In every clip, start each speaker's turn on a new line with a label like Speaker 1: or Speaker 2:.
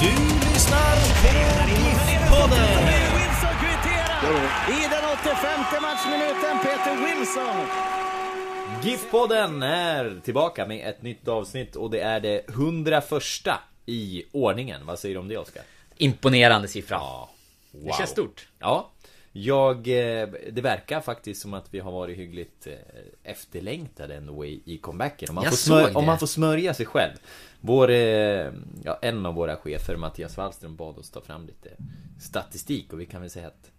Speaker 1: Du lyssnar på GIF-podden.
Speaker 2: Wilson kvitterar i den 85 matchminuten. Peter Wilson.
Speaker 3: GIF-podden är tillbaka med ett nytt avsnitt och det är det 101 i ordningen. Vad säger du om det Oskar?
Speaker 4: Imponerande siffra.
Speaker 3: Ja, wow.
Speaker 4: Det känns stort.
Speaker 3: Ja, jag, eh, det verkar faktiskt som att vi har varit hyggligt eh, efterlängtade ändå i, i comebacken. Om man,
Speaker 4: Jag
Speaker 3: får smör,
Speaker 4: såg
Speaker 3: om man får smörja sig själv. Vår, eh, ja, en av våra chefer, Mattias Wallström, bad oss ta fram lite statistik och vi kan väl säga att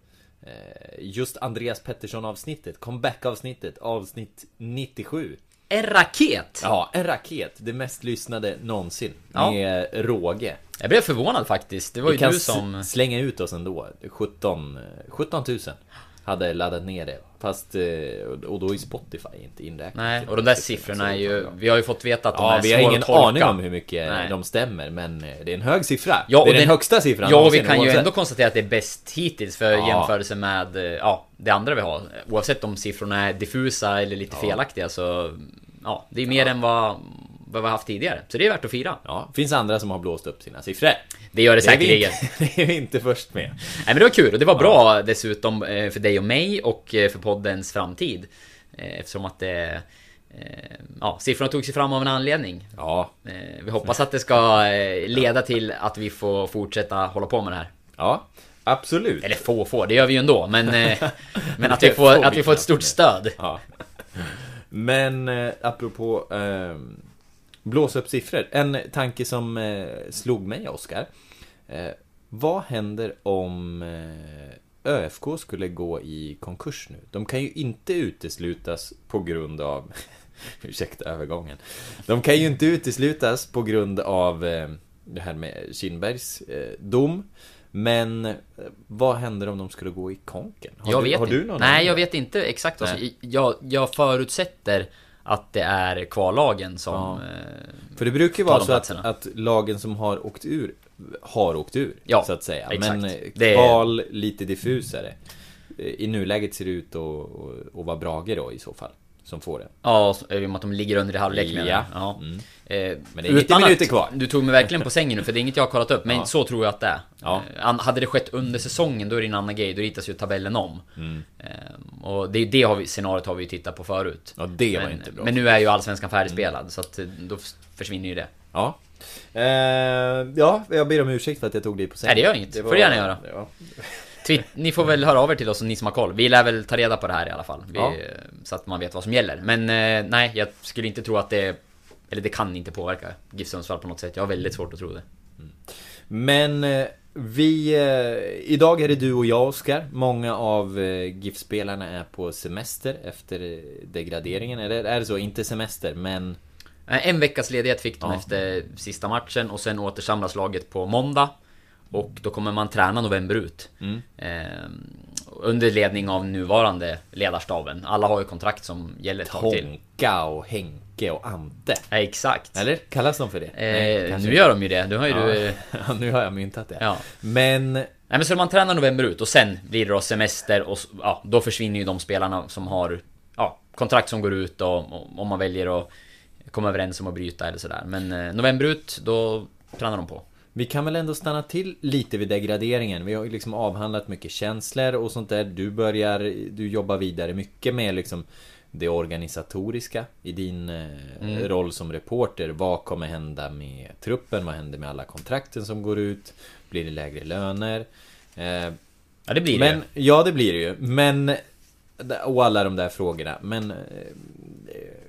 Speaker 3: just Andreas Pettersson avsnittet, comeback avsnittet, avsnitt 97
Speaker 4: En raket!
Speaker 3: Ja, en raket. Det mest lyssnade någonsin.
Speaker 4: Ja.
Speaker 3: Med råge.
Speaker 4: Jag blev förvånad faktiskt. Det var
Speaker 3: Vi
Speaker 4: ju du som...
Speaker 3: slänga ut oss ändå. 17, eh, 17 000 hade laddat ner det. Fast, eh, och då i Spotify, inte inräknat.
Speaker 4: Nej, och de där siffrorna är ju... Vi har ju fått veta att de
Speaker 3: Ja,
Speaker 4: är
Speaker 3: vi har ingen aning om hur mycket
Speaker 4: Nej.
Speaker 3: de stämmer, men eh, det är en hög siffra.
Speaker 4: Ja,
Speaker 3: det är den,
Speaker 4: den-
Speaker 3: högsta siffran
Speaker 4: Ja, och vi kan ju
Speaker 3: oavsett.
Speaker 4: ändå konstatera att det är bäst hittills för
Speaker 3: Ja.
Speaker 4: jämförelse med eh, ja, det andra vi har. Oavsett om siffrorna är diffusa eller lite felaktiga så... Ja, det är mer än vad, vad vi har haft tidigare. Så det är värt att fira.
Speaker 3: Ja, finns andra som har blåst upp sina siffror.
Speaker 4: Det gör det
Speaker 3: Det
Speaker 4: säkerligen.
Speaker 3: det är vi inte först med.
Speaker 4: Nej men det var kul och det var bra dessutom eh, för dig och mig och eh, för poddens framtid. Eh, Eftersom att det... Ja, siffrorna tog sig fram av en anledning.
Speaker 3: Ja,
Speaker 4: Vi hoppas att det ska leda till att vi får fortsätta hålla på med det här.
Speaker 3: ja, absolut.
Speaker 4: Eller få få, det gör vi ju ändå. Men, men att, vi får, att
Speaker 3: vi
Speaker 4: får ett stort stöd.
Speaker 3: Ja. Men apropå eh, blåsa upp siffror. En tanke som eh, slog mig, Oskar. Eh, vad händer om eh, ÖFK skulle gå i konkurs nu? De kan ju inte uteslutas på grund av... Ursäkta övergången. De kan ju inte uteslutas på grund av eh, det här med Kindbergs eh, dom. Men eh, vad händer om de skulle gå i konken? Har
Speaker 4: jag
Speaker 3: du,
Speaker 4: vet
Speaker 3: har du någon
Speaker 4: Nej, jag vet inte exakt.
Speaker 3: Nej.
Speaker 4: Jag, jag förutsätter att det är kvallagen som...
Speaker 3: Ja.
Speaker 4: eh,
Speaker 3: För det brukar ju vara så att, att lagen som har åkt ur har åkt ur,
Speaker 4: Ja,
Speaker 3: så att säga.
Speaker 4: exakt.
Speaker 3: Men eh,
Speaker 4: är-
Speaker 3: kval, lite diffusare. Eh, I nuläget ser det ut att vara Brage då i så fall, som får det.
Speaker 4: Ja, i och med att de ligger under i halvlek
Speaker 3: Ja.
Speaker 4: ja.
Speaker 3: Mm.
Speaker 4: Eh,
Speaker 3: Men det är 90
Speaker 4: utan
Speaker 3: minuter kvar.
Speaker 4: Du tog mig verkligen på sängen nu för det är inget jag har kollat upp Men
Speaker 3: Ja.
Speaker 4: så tror jag att det är
Speaker 3: Ja.
Speaker 4: Eh, Hade det skett under säsongen då är det en annan grej Då ritas ju tabellen om
Speaker 3: Mm.
Speaker 4: eh, Och det, det har vi, scenariot har vi ju tittat på förut
Speaker 3: Ja, det var
Speaker 4: men,
Speaker 3: inte bra.
Speaker 4: Men nu är ju Allsvenskan färdigspelad så att då försvinner ju det
Speaker 3: Ja. Ja, jag ber om ursäkt för att jag tog dig på sängen.
Speaker 4: Nej, det gör inget. Får du gärna göra.
Speaker 3: Det var-
Speaker 4: Twitt, Ni får väl höra av er till oss, ni som har koll Vi lär väl ta reda på det här i alla fall vi,
Speaker 3: Ja.
Speaker 4: Så att man vet vad som gäller Men eh, nej, jag skulle inte tro att det Eller det kan inte påverka GIF Sundsvall på något sätt Jag har väldigt svårt att tro det
Speaker 3: Men eh, vi... Eh, idag är det du och jag, Oskar. Många av eh, GIF-spelarna är på semester efter eh, degraderingen. Eller är det så? Inte semester, men...
Speaker 4: Eh, En veckas ledighet fick de
Speaker 3: Ja.
Speaker 4: efter sista matchen och sen återsamlas laget på måndag. Och då kommer man träna november ut.
Speaker 3: Mm.
Speaker 4: Ehm, under ledning av nuvarande ledarstaben. Alla har ju kontrakt som gäller ett tag till.
Speaker 3: Tonka och Henke och Ante.
Speaker 4: Ja, exakt.
Speaker 3: Eller? Kallas de för det?
Speaker 4: Eh,
Speaker 3: kanske
Speaker 4: nu gör de ju det. Nu har ju du... eh,
Speaker 3: Ja, nu har jag myntat det.
Speaker 4: Ja.
Speaker 3: Men...
Speaker 4: Nej men så man tränar november ut och sen blir det då semester och ja, då försvinner ju de spelarna som har ja, kontrakt som går ut och om man väljer att komma överens om att bryta eller sådär. Men eh, november ut, då tränar de på.
Speaker 3: Vi kan väl ändå stanna till lite vid degraderingen. Vi har ju liksom avhandlat mycket känslor och sånt där. Du börjar, du jobbar vidare mycket med liksom det organisatoriska i din eh,
Speaker 4: Mm.
Speaker 3: roll som reporter. Vad kommer hända med truppen? Vad händer med alla kontrakten som går ut? Blir det lägre löner? Eh,
Speaker 4: Ja det blir
Speaker 3: men,
Speaker 4: det
Speaker 3: Ja, det blir det ju. Men och alla de där frågorna. Men eh,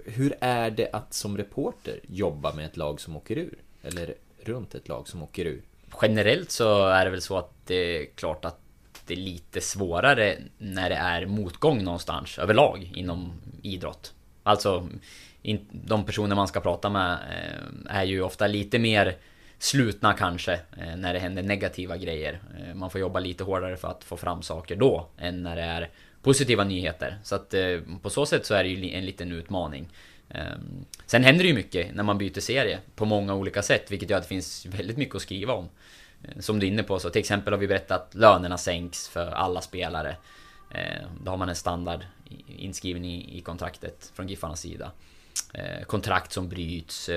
Speaker 3: hur är det att som reporter jobba med ett lag som åker ur? Eller runt ett lag som åker ur?
Speaker 4: Generellt så är det väl så att det är klart att det är lite svårare när det är motgång någonstans överlag inom idrott. Alltså, de personer man ska prata med eh, är ju ofta lite mer slutna kanske eh, när det händer negativa grejer. Eh, man får jobba lite hårdare för att få fram saker då än när det är positiva nyheter. Så att eh, på så sätt så är det ju en liten utmaning. Sen händer det ju mycket när man byter serie på många olika sätt, vilket gör att det finns väldigt mycket att skriva om. Som du är inne på, så till exempel har vi berättat att lönerna sänks för alla spelare. Då har man en standard inskriven i, kontraktet från Giffarnas sida. Kontrakt som bryts.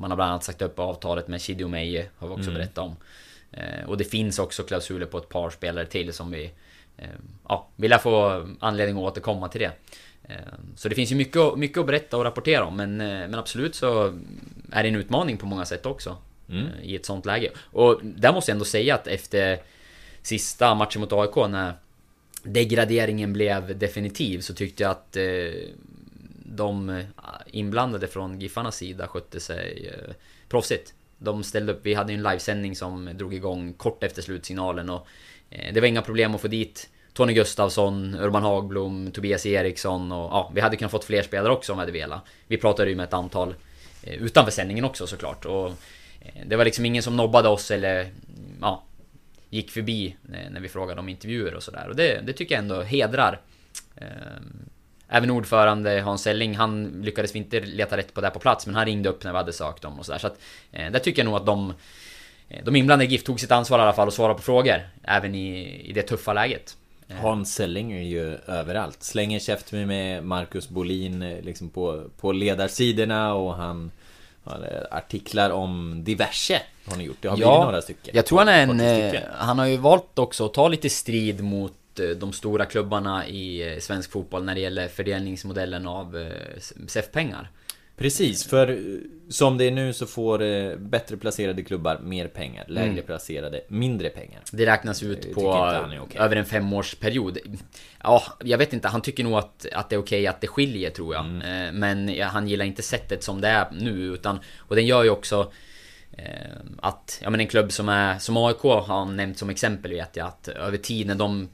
Speaker 4: Man har bland annat sagt upp avtalet med Chidio Meije, har vi också mm. berättat om. Och det finns också klausuler på ett par spelare till som vi... Ja, vill jag få anledning att återkomma till det. Så det finns ju mycket, mycket att berätta och rapportera om, men, men absolut så är det en utmaning på många sätt också. Mm. I ett sånt läge. Och där måste jag ändå säga att efter sista matchen mot AIK när degraderingen blev definitiv så tyckte jag att de eh, inblandade från Giffarnas sida skötte sig eh, proffsigt. De ställde upp, vi hade en livesändning som drog igång kort efter slutsignalen och eh, det var inga problem att få dit Tony Gustavsson, Urban Hagblom, Tobias Eriksson och ja, vi hade kunnat fått fler spelare också om vi hade velat. Vi pratade ju med ett antal eh, utanför sändningen också såklart och eh, det var liksom ingen som nobbade oss eller ja, gick förbi eh, när vi frågade om intervjuer och sådär och det, det tycker jag ändå hedrar Även ordförande Hans Selling, han lyckades vi inte leta rätt på det på plats, men han ringde upp när vi hade sökt dem och sådär. Så att, där tycker jag nog att de... De inblandade i GIF tog sitt ansvar i alla fall och svarade på frågor. Även i, i det tuffa läget.
Speaker 3: Eh. Hans Selling är ju överallt. Slänger käft med Marcus Bolin eh, liksom på, på ledarsidorna och han... Artiklar om diverse har ni gjort. Det har
Speaker 4: ja, blivit några stycken. Jag tror han är en... Han har ju valt också att ta lite strid mot Eh, de stora klubbarna i eh, svensk fotboll när det gäller fördelningsmodellen av eh, SEF-pengar.
Speaker 3: Precis, för som det är nu så får bättre placerade klubbar mer pengar, lägre mm. placerade mindre pengar.
Speaker 4: Det räknas ut på okay. över en femårsperiod. Ja, jag vet inte, han tycker nog att, att det är okej okay att det skiljer tror jag. Mm. Men han gillar inte sättet som det är nu, utan... Och den gör ju också... Att, ja men en klubb som är, som AIK har nämnt som exempel vet jag att över tid när de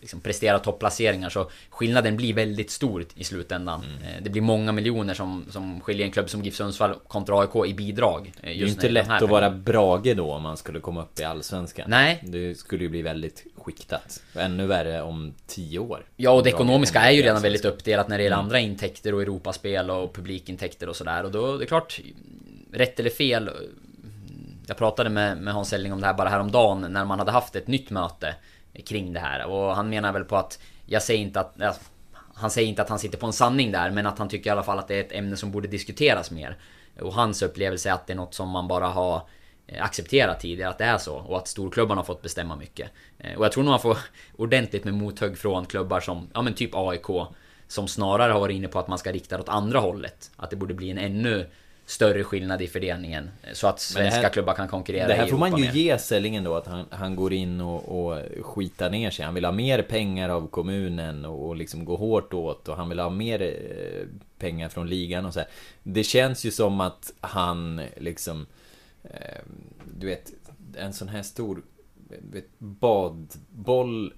Speaker 4: liksom prestera topplaceringar så skillnaden blir väldigt stor i slutändan. Mm. Eh, det blir många miljoner som, som skiljer en klubb som GIF Sundsvall kontra AIK i bidrag.
Speaker 3: Eh, det är ju inte lätt att vara Brage då om man skulle komma upp i Allsvenskan.
Speaker 4: Nej.
Speaker 3: Det skulle ju bli väldigt skiktat. Ännu värre om tio år.
Speaker 4: Ja, och det ekonomiska är ju redan väldigt uppdelat när det gäller mm. andra intäkter och Europaspel och publikintäkter och sådär. Och då, det är klart, rätt eller fel. Jag pratade med, med Hans Elling om det här bara häromdagen när man hade haft ett nytt möte kring det här. Och han menar väl på att, jag säger inte att, ja, han säger inte att han sitter på en sanning där, men att han tycker i alla fall att det är ett ämne som borde diskuteras mer. Och hans upplevelse är att det är något som man bara har eh, accepterat tidigare att det är så och att storklubbarna har fått bestämma mycket. Eh, och jag tror nog man får ordentligt med mothugg från klubbar som, ja men typ AIK som snarare har varit inne på att man ska rikta det åt andra hållet. Att det borde bli en ännu större skillnad i fördelningen. Så att svenska här, klubbar kan konkurrera
Speaker 3: Det här får man ju mer. ge Sellingen då, att han, han går in och, och skitar ner sig. Han vill ha mer pengar av kommunen och, och liksom gå hårt åt och han vill ha mer eh, pengar från ligan och så här. Det känns ju som att han liksom... Eh, du vet, en sån här stor vet, badboll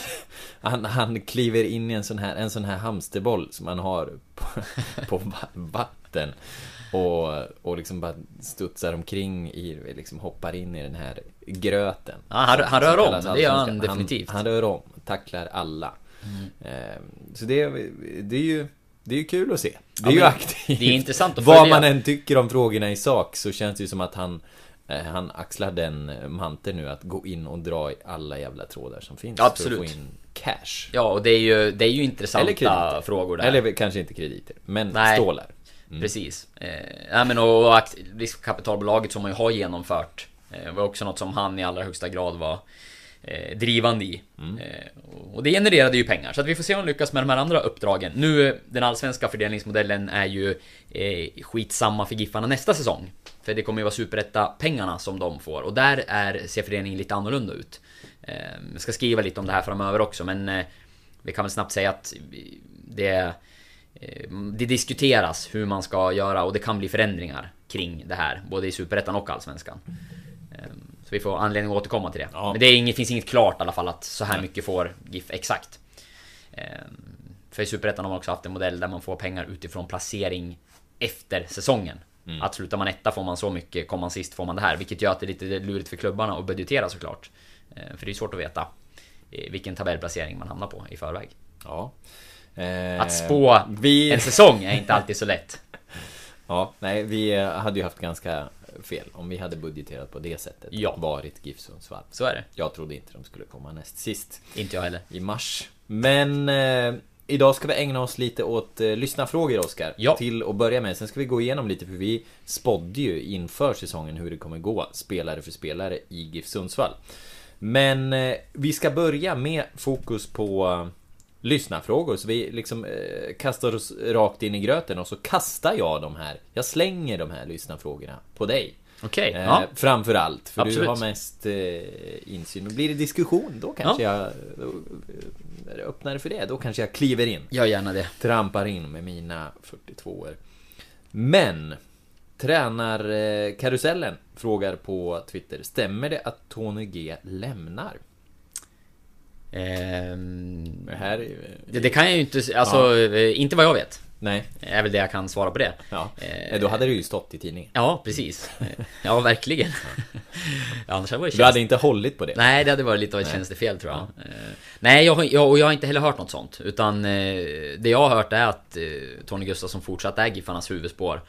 Speaker 3: han, han kliver in i en sån här, en sån här hamsterboll som man har på, på vatten. Och, och liksom bara studsar omkring i, liksom hoppar in i den här gröten.
Speaker 4: Ja, han, han rör om, det gör han definitivt.
Speaker 3: Han, han rör om, tacklar alla. Mm. Eh, så det, det är ju det är ju kul att se. Det är ja, ju aktivt.
Speaker 4: Det är intressant att följa.
Speaker 3: Vad man än tycker om frågorna i sak så känns det ju som att han eh, han axlar den manteln nu att gå in och dra i alla jävla trådar som finns.
Speaker 4: Absolut.
Speaker 3: För att få in cash.
Speaker 4: Ja, och det är ju, det är ju intressanta frågor där.
Speaker 3: Eller kanske inte krediter, men Nej. stålar.
Speaker 4: Mm. Precis. Eh, men och, och riskkapitalbolaget som man ju har genomfört eh, var också något som han i allra högsta grad var eh, drivande i. Mm. Eh, och det genererade ju pengar, så att vi får se om han lyckas med de här andra uppdragen. Nu, den allsvenska fördelningsmodellen är ju eh, skitsamma för Giffarna nästa säsong. För det kommer ju vara superetta-pengarna som de får, och där är, ser föreningen lite annorlunda ut. Eh, jag ska skriva lite om det här framöver också, men eh, vi kan väl snabbt säga att det, eh, det diskuteras hur man ska göra och det kan bli förändringar kring det här, både i Superettan och Allsvenskan. Ehm, så vi får anledning att återkomma till det.
Speaker 3: Ja.
Speaker 4: Men det inget, finns inget klart i alla fall att så här mycket får GIF exakt. Ehm, För i Superettan har man också haft en modell där man får pengar utifrån placering efter säsongen.
Speaker 3: Mm.
Speaker 4: Att slutar man etta får man så mycket, kommer man sist får man det här. Vilket gör att det är lite lurigt för klubbarna att budgetera såklart. Ehm, För det är svårt att veta eh, vilken tabellplacering man hamnar på i förväg.
Speaker 3: Ja. Eh,
Speaker 4: Att spå
Speaker 3: vi...
Speaker 4: en säsong är inte alltid så lätt.
Speaker 3: Ja, nej, vi eh, hade ju haft ganska fel om vi hade budgeterat på det sättet.
Speaker 4: Ja.
Speaker 3: Varit GIF Sundsvall.
Speaker 4: Så är det.
Speaker 3: Jag trodde inte de skulle komma näst sist
Speaker 4: Inte jag heller.
Speaker 3: i mars. Men eh, idag ska vi ägna oss lite åt eh, lyssnarfrågor, Oskar.
Speaker 4: Ja.
Speaker 3: Till att börja med. Sen ska vi gå igenom lite, för vi spådde ju inför säsongen hur det kommer gå, spelare för spelare i GIF Sundsvall. Men eh, vi ska börja med fokus på lyssnarfrågor. Så vi liksom eh, kastar oss rakt in i gröten och så kastar jag de här. Jag slänger de här lyssnarfrågorna på dig.
Speaker 4: Okej,
Speaker 3: Eh,
Speaker 4: ja.
Speaker 3: Framför allt, för
Speaker 4: Absolut.
Speaker 3: du har mest eh, insyn. Och blir det diskussion, då kanske jag... Då, öppnare för det, då kanske jag kliver in.
Speaker 4: Gör gärna det.
Speaker 3: Trampar in med mina 42 år. Men... Tränarkarusellen frågar på Twitter, stämmer det att Tony G lämnar?
Speaker 4: Ehm,
Speaker 3: Det här är ju...
Speaker 4: det, det kan jag ju inte, alltså eh, inte vad jag vet.
Speaker 3: Nej,
Speaker 4: Är väl det jag kan svara på det.
Speaker 3: ja.
Speaker 4: Eh,
Speaker 3: Då hade det ju stått i tidningen.
Speaker 4: Ja, precis. Ja, verkligen. Ja, annars hade det
Speaker 3: Du hade inte hållit på det?
Speaker 4: Nej, det hade varit lite av ett tjänstefel tror jag. Eh, Nej, jag, jag, och jag har inte heller hört något sånt. Utan eh, det jag har hört är att eh, Tony Gustafsson fortsatt är Giffarnas huvudspår.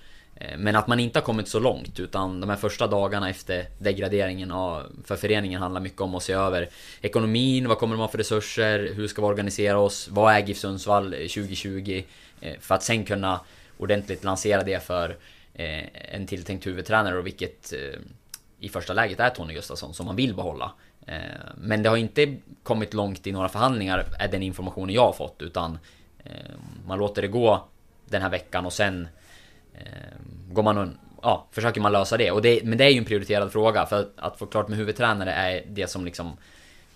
Speaker 4: Eh, men att man inte har kommit så långt utan de här första dagarna efter degraderingen för föreningen handlar mycket om att se över ekonomin, vad kommer de ha för resurser, hur ska vi organisera oss, vad är GIF Sundsvall eh, 2020? Eh, för att sen kunna ordentligt lansera det för en tilltänkt huvudtränare och vilket i första läget är Tony Gustafsson som man vill behålla. Men det har inte kommit långt i några förhandlingar, är den informationen jag har fått, utan man låter det gå den här veckan och sen går man och, ja, försöker man lösa det. Och det. Men det är ju en prioriterad fråga, för att, att få klart med huvudtränare är det som liksom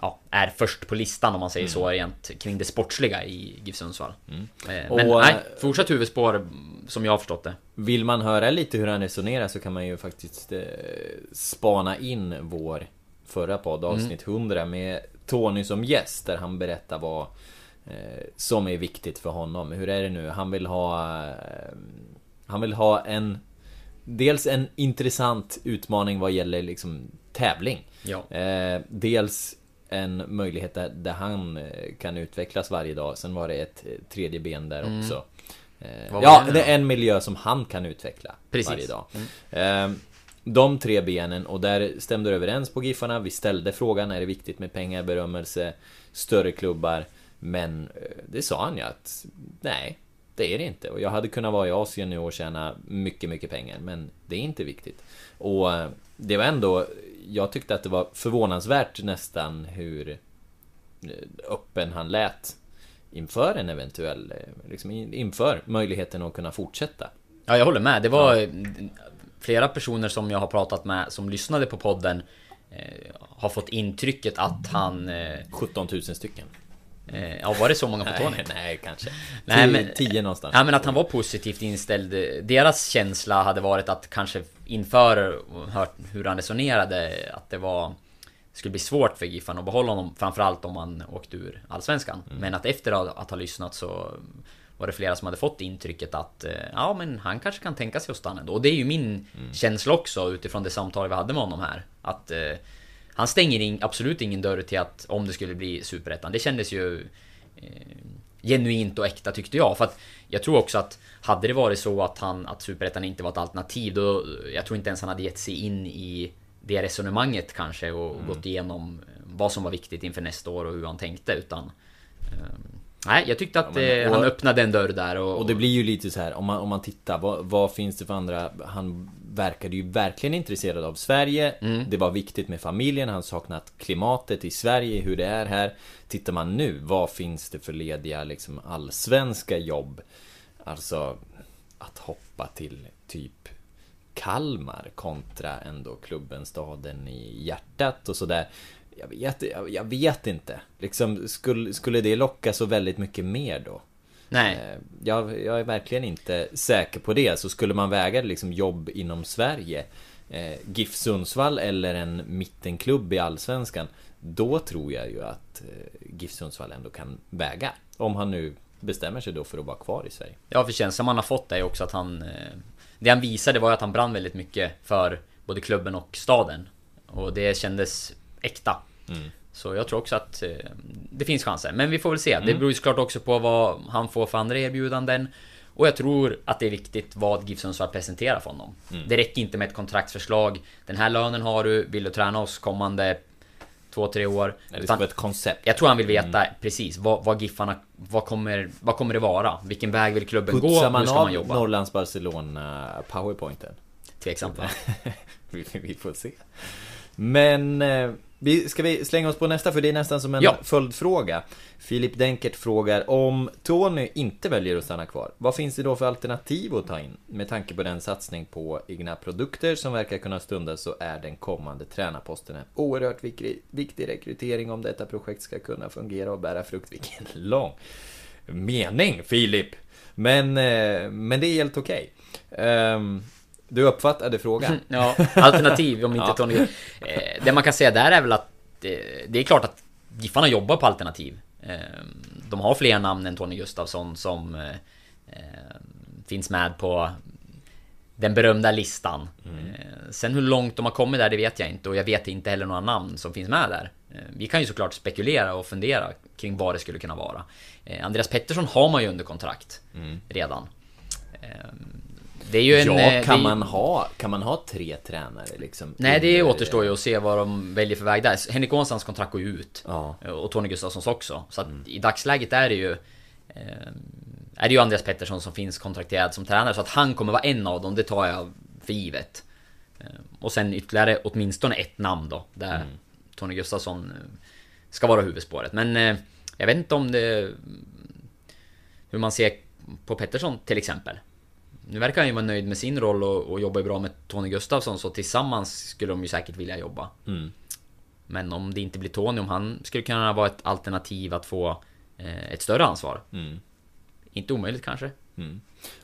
Speaker 4: Ja, är först på listan om man säger så rent kring det sportsliga i GIF Sundsvall. Eh, Men
Speaker 3: Och,
Speaker 4: nej,
Speaker 3: eh,
Speaker 4: fortsatt huvudspår som jag har förstått det.
Speaker 3: Vill man höra lite hur han resonerar så kan man ju faktiskt eh, spana in vår förra podd, avsnitt 100 med Tony som gäst där han berättar vad eh, som är viktigt för honom. Hur är det nu? Han vill ha eh, Han vill ha en Dels en intressant utmaning vad gäller liksom tävling.
Speaker 4: Ja.
Speaker 3: Eh, dels en möjlighet där, där han eh, kan utvecklas varje dag. Sen var det ett eh, tredje ben där också. Eh,
Speaker 4: Mm. Vad var
Speaker 3: ja,
Speaker 4: det
Speaker 3: är en miljö som han kan utveckla
Speaker 4: Precis.
Speaker 3: varje dag. Eh, de tre benen och där stämde det överens på Giffarna. Vi ställde frågan, är det viktigt med pengar, berömmelse, större klubbar? Men eh, det sa han ju att nej, det är det inte. Och jag hade kunnat vara i Asien nu och tjäna mycket, mycket pengar. Men det är inte viktigt. Och eh, det var ändå, jag tyckte att det var förvånansvärt nästan hur eh, öppen han lät inför en eventuell, eh, liksom in- inför möjligheten att kunna fortsätta.
Speaker 4: Ja, jag håller med. Det var flera personer som jag har pratat med som lyssnade på podden har fått intrycket att han... Eh,
Speaker 3: 17 000 stycken.
Speaker 4: Eh, ja, var det så många på Tony?
Speaker 3: Nej, nej kanske.
Speaker 4: Nej, men-
Speaker 3: Tio någonstans.
Speaker 4: Ja men att han var positivt inställd. Deras känsla hade varit att kanske inför hört hur han resonerade att det var skulle bli svårt för Giffan att behålla honom framförallt om man åkte ur Allsvenskan. Men att efter att, ha lyssnat så var det flera som hade fått intrycket att eh, ja men han kanske kan tänka sig att stanna ändå. Och det är ju min känsla också utifrån det samtal vi hade med honom här. Att eh, han stänger in, absolut ingen dörr till att om det skulle bli Superettan. Det kändes ju eh, genuint och äkta tyckte jag. För att jag tror också att hade det varit så att han, att Superettan inte var ett alternativ då, jag tror inte ens han hade gett sig in i det resonemanget kanske och
Speaker 3: Mm.
Speaker 4: gått igenom vad som var viktigt inför nästa år och hur han tänkte utan eh, Nej, jag tyckte att
Speaker 3: Ja, men-
Speaker 4: eh,
Speaker 3: och-
Speaker 4: han öppnade en dörr där och...
Speaker 3: Och det blir ju lite så här om man, om man tittar, vad, vad finns det för andra? Han verkade ju verkligen intresserad av Sverige.
Speaker 4: Mm.
Speaker 3: Det var viktigt med familjen, han saknat klimatet i Sverige, hur det är här. Tittar man nu, vad finns det för lediga liksom allsvenska jobb? Alltså, att hoppa till typ Kalmar kontra ändå klubben, staden i hjärtat och sådär. Jag vet, jag, jag vet inte. Liksom, skulle, skulle det locka så väldigt mycket mer då?
Speaker 4: Nej.
Speaker 3: Eh, Jag, jag är verkligen inte säker på det. Så skulle man väga liksom jobb inom Sverige, eh, GIF Sundsvall eller en mittenklubb i Allsvenskan. Då tror jag ju att eh, GIF Sundsvall ändå kan väga. Om han nu bestämmer sig då för att vara kvar i Sverige.
Speaker 4: Ja, för känslan man har fått är ju också att han... Det han visade var ju att han brann väldigt mycket för både klubben och staden. Och det kändes äkta.
Speaker 3: Mm.
Speaker 4: Så jag tror också att eh, det finns chanser. Men vi får väl se.
Speaker 3: Mm.
Speaker 4: Det beror ju såklart också på vad han får för andra erbjudanden. Och jag tror att det är viktigt vad GIF Sundsvall presenterar för honom.
Speaker 3: Mm.
Speaker 4: Det räcker inte med ett kontraktsförslag. Den här lönen har du, vill du träna oss kommande två, tre år?
Speaker 3: Det
Speaker 4: Utan-
Speaker 3: ett koncept.
Speaker 4: jag tror han vill veta
Speaker 3: Mm.
Speaker 4: precis vad, vad Giffarna... Vad kommer, vad kommer det vara? Vilken väg vill klubben gå?
Speaker 3: Putsar
Speaker 4: Hur
Speaker 3: man
Speaker 4: ska
Speaker 3: av
Speaker 4: man jobba?
Speaker 3: Norrlands Barcelona powerpointen?
Speaker 4: Tveksamt va?
Speaker 3: vi, vi får se. Men eh, vi, ska vi slänga oss på nästa för det är nästan som en
Speaker 4: Ja.
Speaker 3: följdfråga. Filip Denkert frågar om Tony inte väljer att stanna kvar. Vad finns det då för alternativ att ta in? Med tanke på den satsning på egna produkter som verkar kunna stunda så är den kommande tränarposten en oerhört viktig, viktig rekrytering om detta projekt ska kunna fungera och bära frukt. Vilken lång mening Filip! Men, eh, men det är helt okej. Ehm, du uppfattade frågan?
Speaker 4: Ja, alternativ om inte
Speaker 3: Ja.
Speaker 4: Tony... Eh, det man kan säga där är väl att det, det är klart att Giffarna jobbar på alternativ. Eh, de har fler namn än Tony Gustafsson som eh, eh, finns med på den berömda listan. Eh, sen hur långt de har kommit där, det vet jag inte. Och jag vet inte heller några namn som finns med där. Eh, vi kan ju såklart spekulera och fundera kring vad det skulle kunna vara. Eh, Andreas Pettersson har man ju under kontrakt redan. Eh, det är ju en... eh,
Speaker 3: Ja,
Speaker 4: det
Speaker 3: kan
Speaker 4: är-
Speaker 3: man, ha, kan man ha tre tränare liksom?
Speaker 4: Nej, det
Speaker 3: under-
Speaker 4: återstår ju att se vad de väljer för väg där. Henrik Ånstrands kontrakt går ju ut.
Speaker 3: Ja.
Speaker 4: Och Tony Gustafssons också. Så att i dagsläget är det ju... Eh, är det ju Andreas Pettersson som finns kontrakterad som tränare. Så att han kommer vara en av dem, det tar jag för givet. Eh, och sen ytterligare åtminstone ett namn då. Där Tony Gustafsson eh, ska vara huvudspåret. Men eh, jag vet inte om det... Hur man ser på Pettersson till exempel. Nu verkar han ju vara nöjd med sin roll och, och jobbar ju bra med Tony Gustafsson så tillsammans skulle de ju säkert vilja jobba.
Speaker 3: Mm.
Speaker 4: Men om det inte blir Tony, om han skulle kunna vara ett alternativ att få eh, ett större ansvar.
Speaker 3: Mm.
Speaker 4: Inte omöjligt kanske.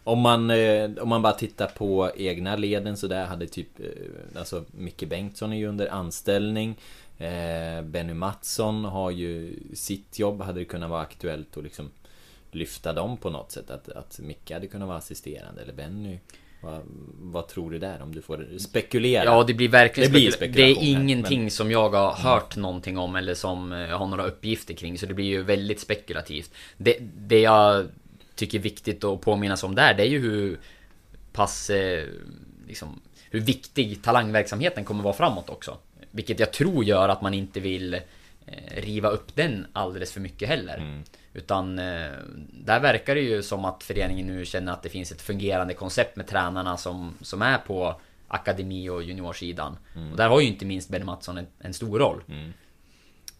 Speaker 3: Om man, eh, om man bara tittar på egna leden så där hade typ eh, Alltså Micke Bengtsson är ju under anställning eh, Benny Mattsson har ju sitt jobb Hade det kunnat vara aktuellt att liksom Lyfta dem på något sätt Att, att Micke hade kunnat vara assisterande eller Benny vad, vad tror du där om du får spekulera?
Speaker 4: Ja, det blir verkligen
Speaker 3: Det blir
Speaker 4: spekula- Det är
Speaker 3: spekulation
Speaker 4: ingenting som jag har hört någonting om eller som jag har några uppgifter kring. Så det blir ju väldigt spekulativt. Det, det jag tycker är viktigt att påminnas om där, det är ju hur pass... Eh, liksom, hur viktig talangverksamheten kommer vara framåt också. Vilket jag tror gör att man inte vill eh, riva upp den alldeles för mycket heller. Utan eh, där verkar det ju som att föreningen nu känner att det finns ett fungerande koncept med tränarna som, som är på akademi och juniorsidan. Och där har ju inte minst Benny Mattsson en, en stor roll.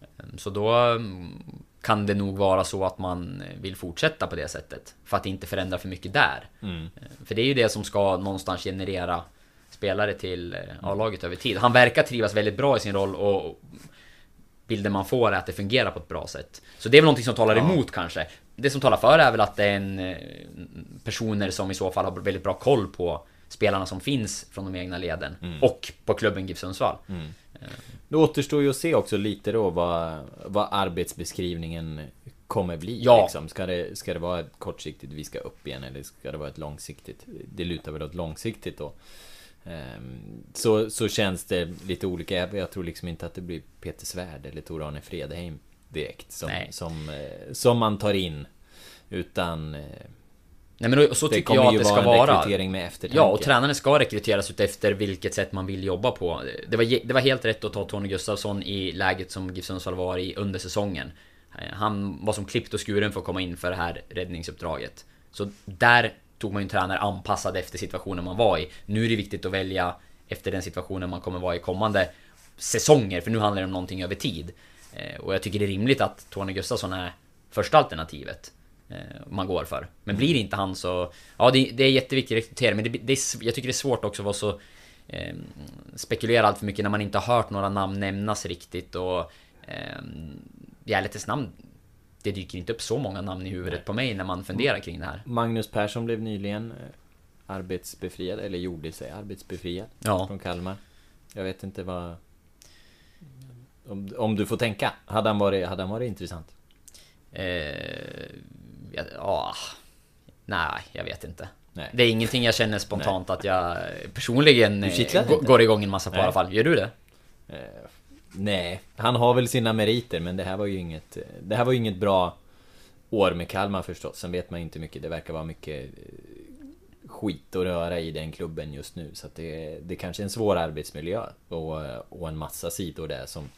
Speaker 4: Eh, Så då mm, kan det nog vara så att man vill fortsätta på det sättet. För att inte förändra för mycket där.
Speaker 3: Mm.
Speaker 4: Eh, För det är ju det som ska någonstans generera spelare till eh, A-laget över tid. Han verkar trivas väldigt bra i sin roll och bilden man får är att det fungerar på ett bra sätt. Så det är väl någonting som talar emot kanske. Det som talar för är väl att det är en eh, personer som i så fall har väldigt bra koll på spelarna som finns från de egna leden. Och på klubben GIF Sundsvall.
Speaker 3: Det återstår ju att se också lite då vad, vad arbetsbeskrivningen kommer bli.
Speaker 4: Ja.
Speaker 3: Liksom. Ska, det, ska det vara ett kortsiktigt, vi ska upp igen, eller ska det vara ett långsiktigt? Det lutar väl åt långsiktigt då. Ehm, Så, så känns det lite olika. Jag, tror liksom inte att det blir Peter Svärd eller Tor-Arne Fredheim direkt som,
Speaker 4: Nej.
Speaker 3: som, eh, som man tar in. Utan eh,
Speaker 4: Nej men så
Speaker 3: det
Speaker 4: tycker jag att det ska
Speaker 3: vara
Speaker 4: vara.
Speaker 3: rekrytering med eftertanke.
Speaker 4: Ja, och tränaren ska rekryteras ut efter vilket sätt man vill jobba på. Det var, det var helt rätt att ta Tony Gustafsson i läget som GIF Sundsvall var i under säsongen. Eh, Han var som klippt och skuren för att komma in för det här räddningsuppdraget. Så där tog man ju en tränare anpassad efter situationen man var i. Nu är det viktigt att välja efter den situationen man kommer vara i kommande säsonger, för nu handlar det om någonting över tid. Eh, och jag tycker det är rimligt att Tony Gustafsson är första alternativet eh, man går för. Men blir det inte han så... Ja, det, det är att rekrytera men det, det är, jag tycker det är svårt också att vara så... Eh, spekulera allt för mycket när man inte har hört några namn nämnas riktigt och Eh, I ärlighetens namn, det dyker inte upp så många namn i huvudet på mig när man funderar kring det här.
Speaker 3: Magnus Persson blev nyligen eh, arbetsbefriad, eller gjorde sig arbetsbefriad
Speaker 4: Ja.
Speaker 3: från Kalmar. Jag vet inte vad... Om, om du får tänka, hade han varit, hade han varit intressant?
Speaker 4: Eh, ja, ja, nej, jag vet inte.
Speaker 3: Nej.
Speaker 4: Det är ingenting jag känner spontant att jag personligen eh, går igång en massa på i
Speaker 3: Nej.
Speaker 4: alla fall. Gör du det?
Speaker 3: Eh, nej, han har väl sina meriter men det här var ju inget Det här var ju inget bra år med Kalmar förstås. Sen vet man ju inte mycket, det verkar vara mycket eh, skit att röra i den klubben just nu. Så att det, det kanske är en svår arbetsmiljö och, och en massa sidor där som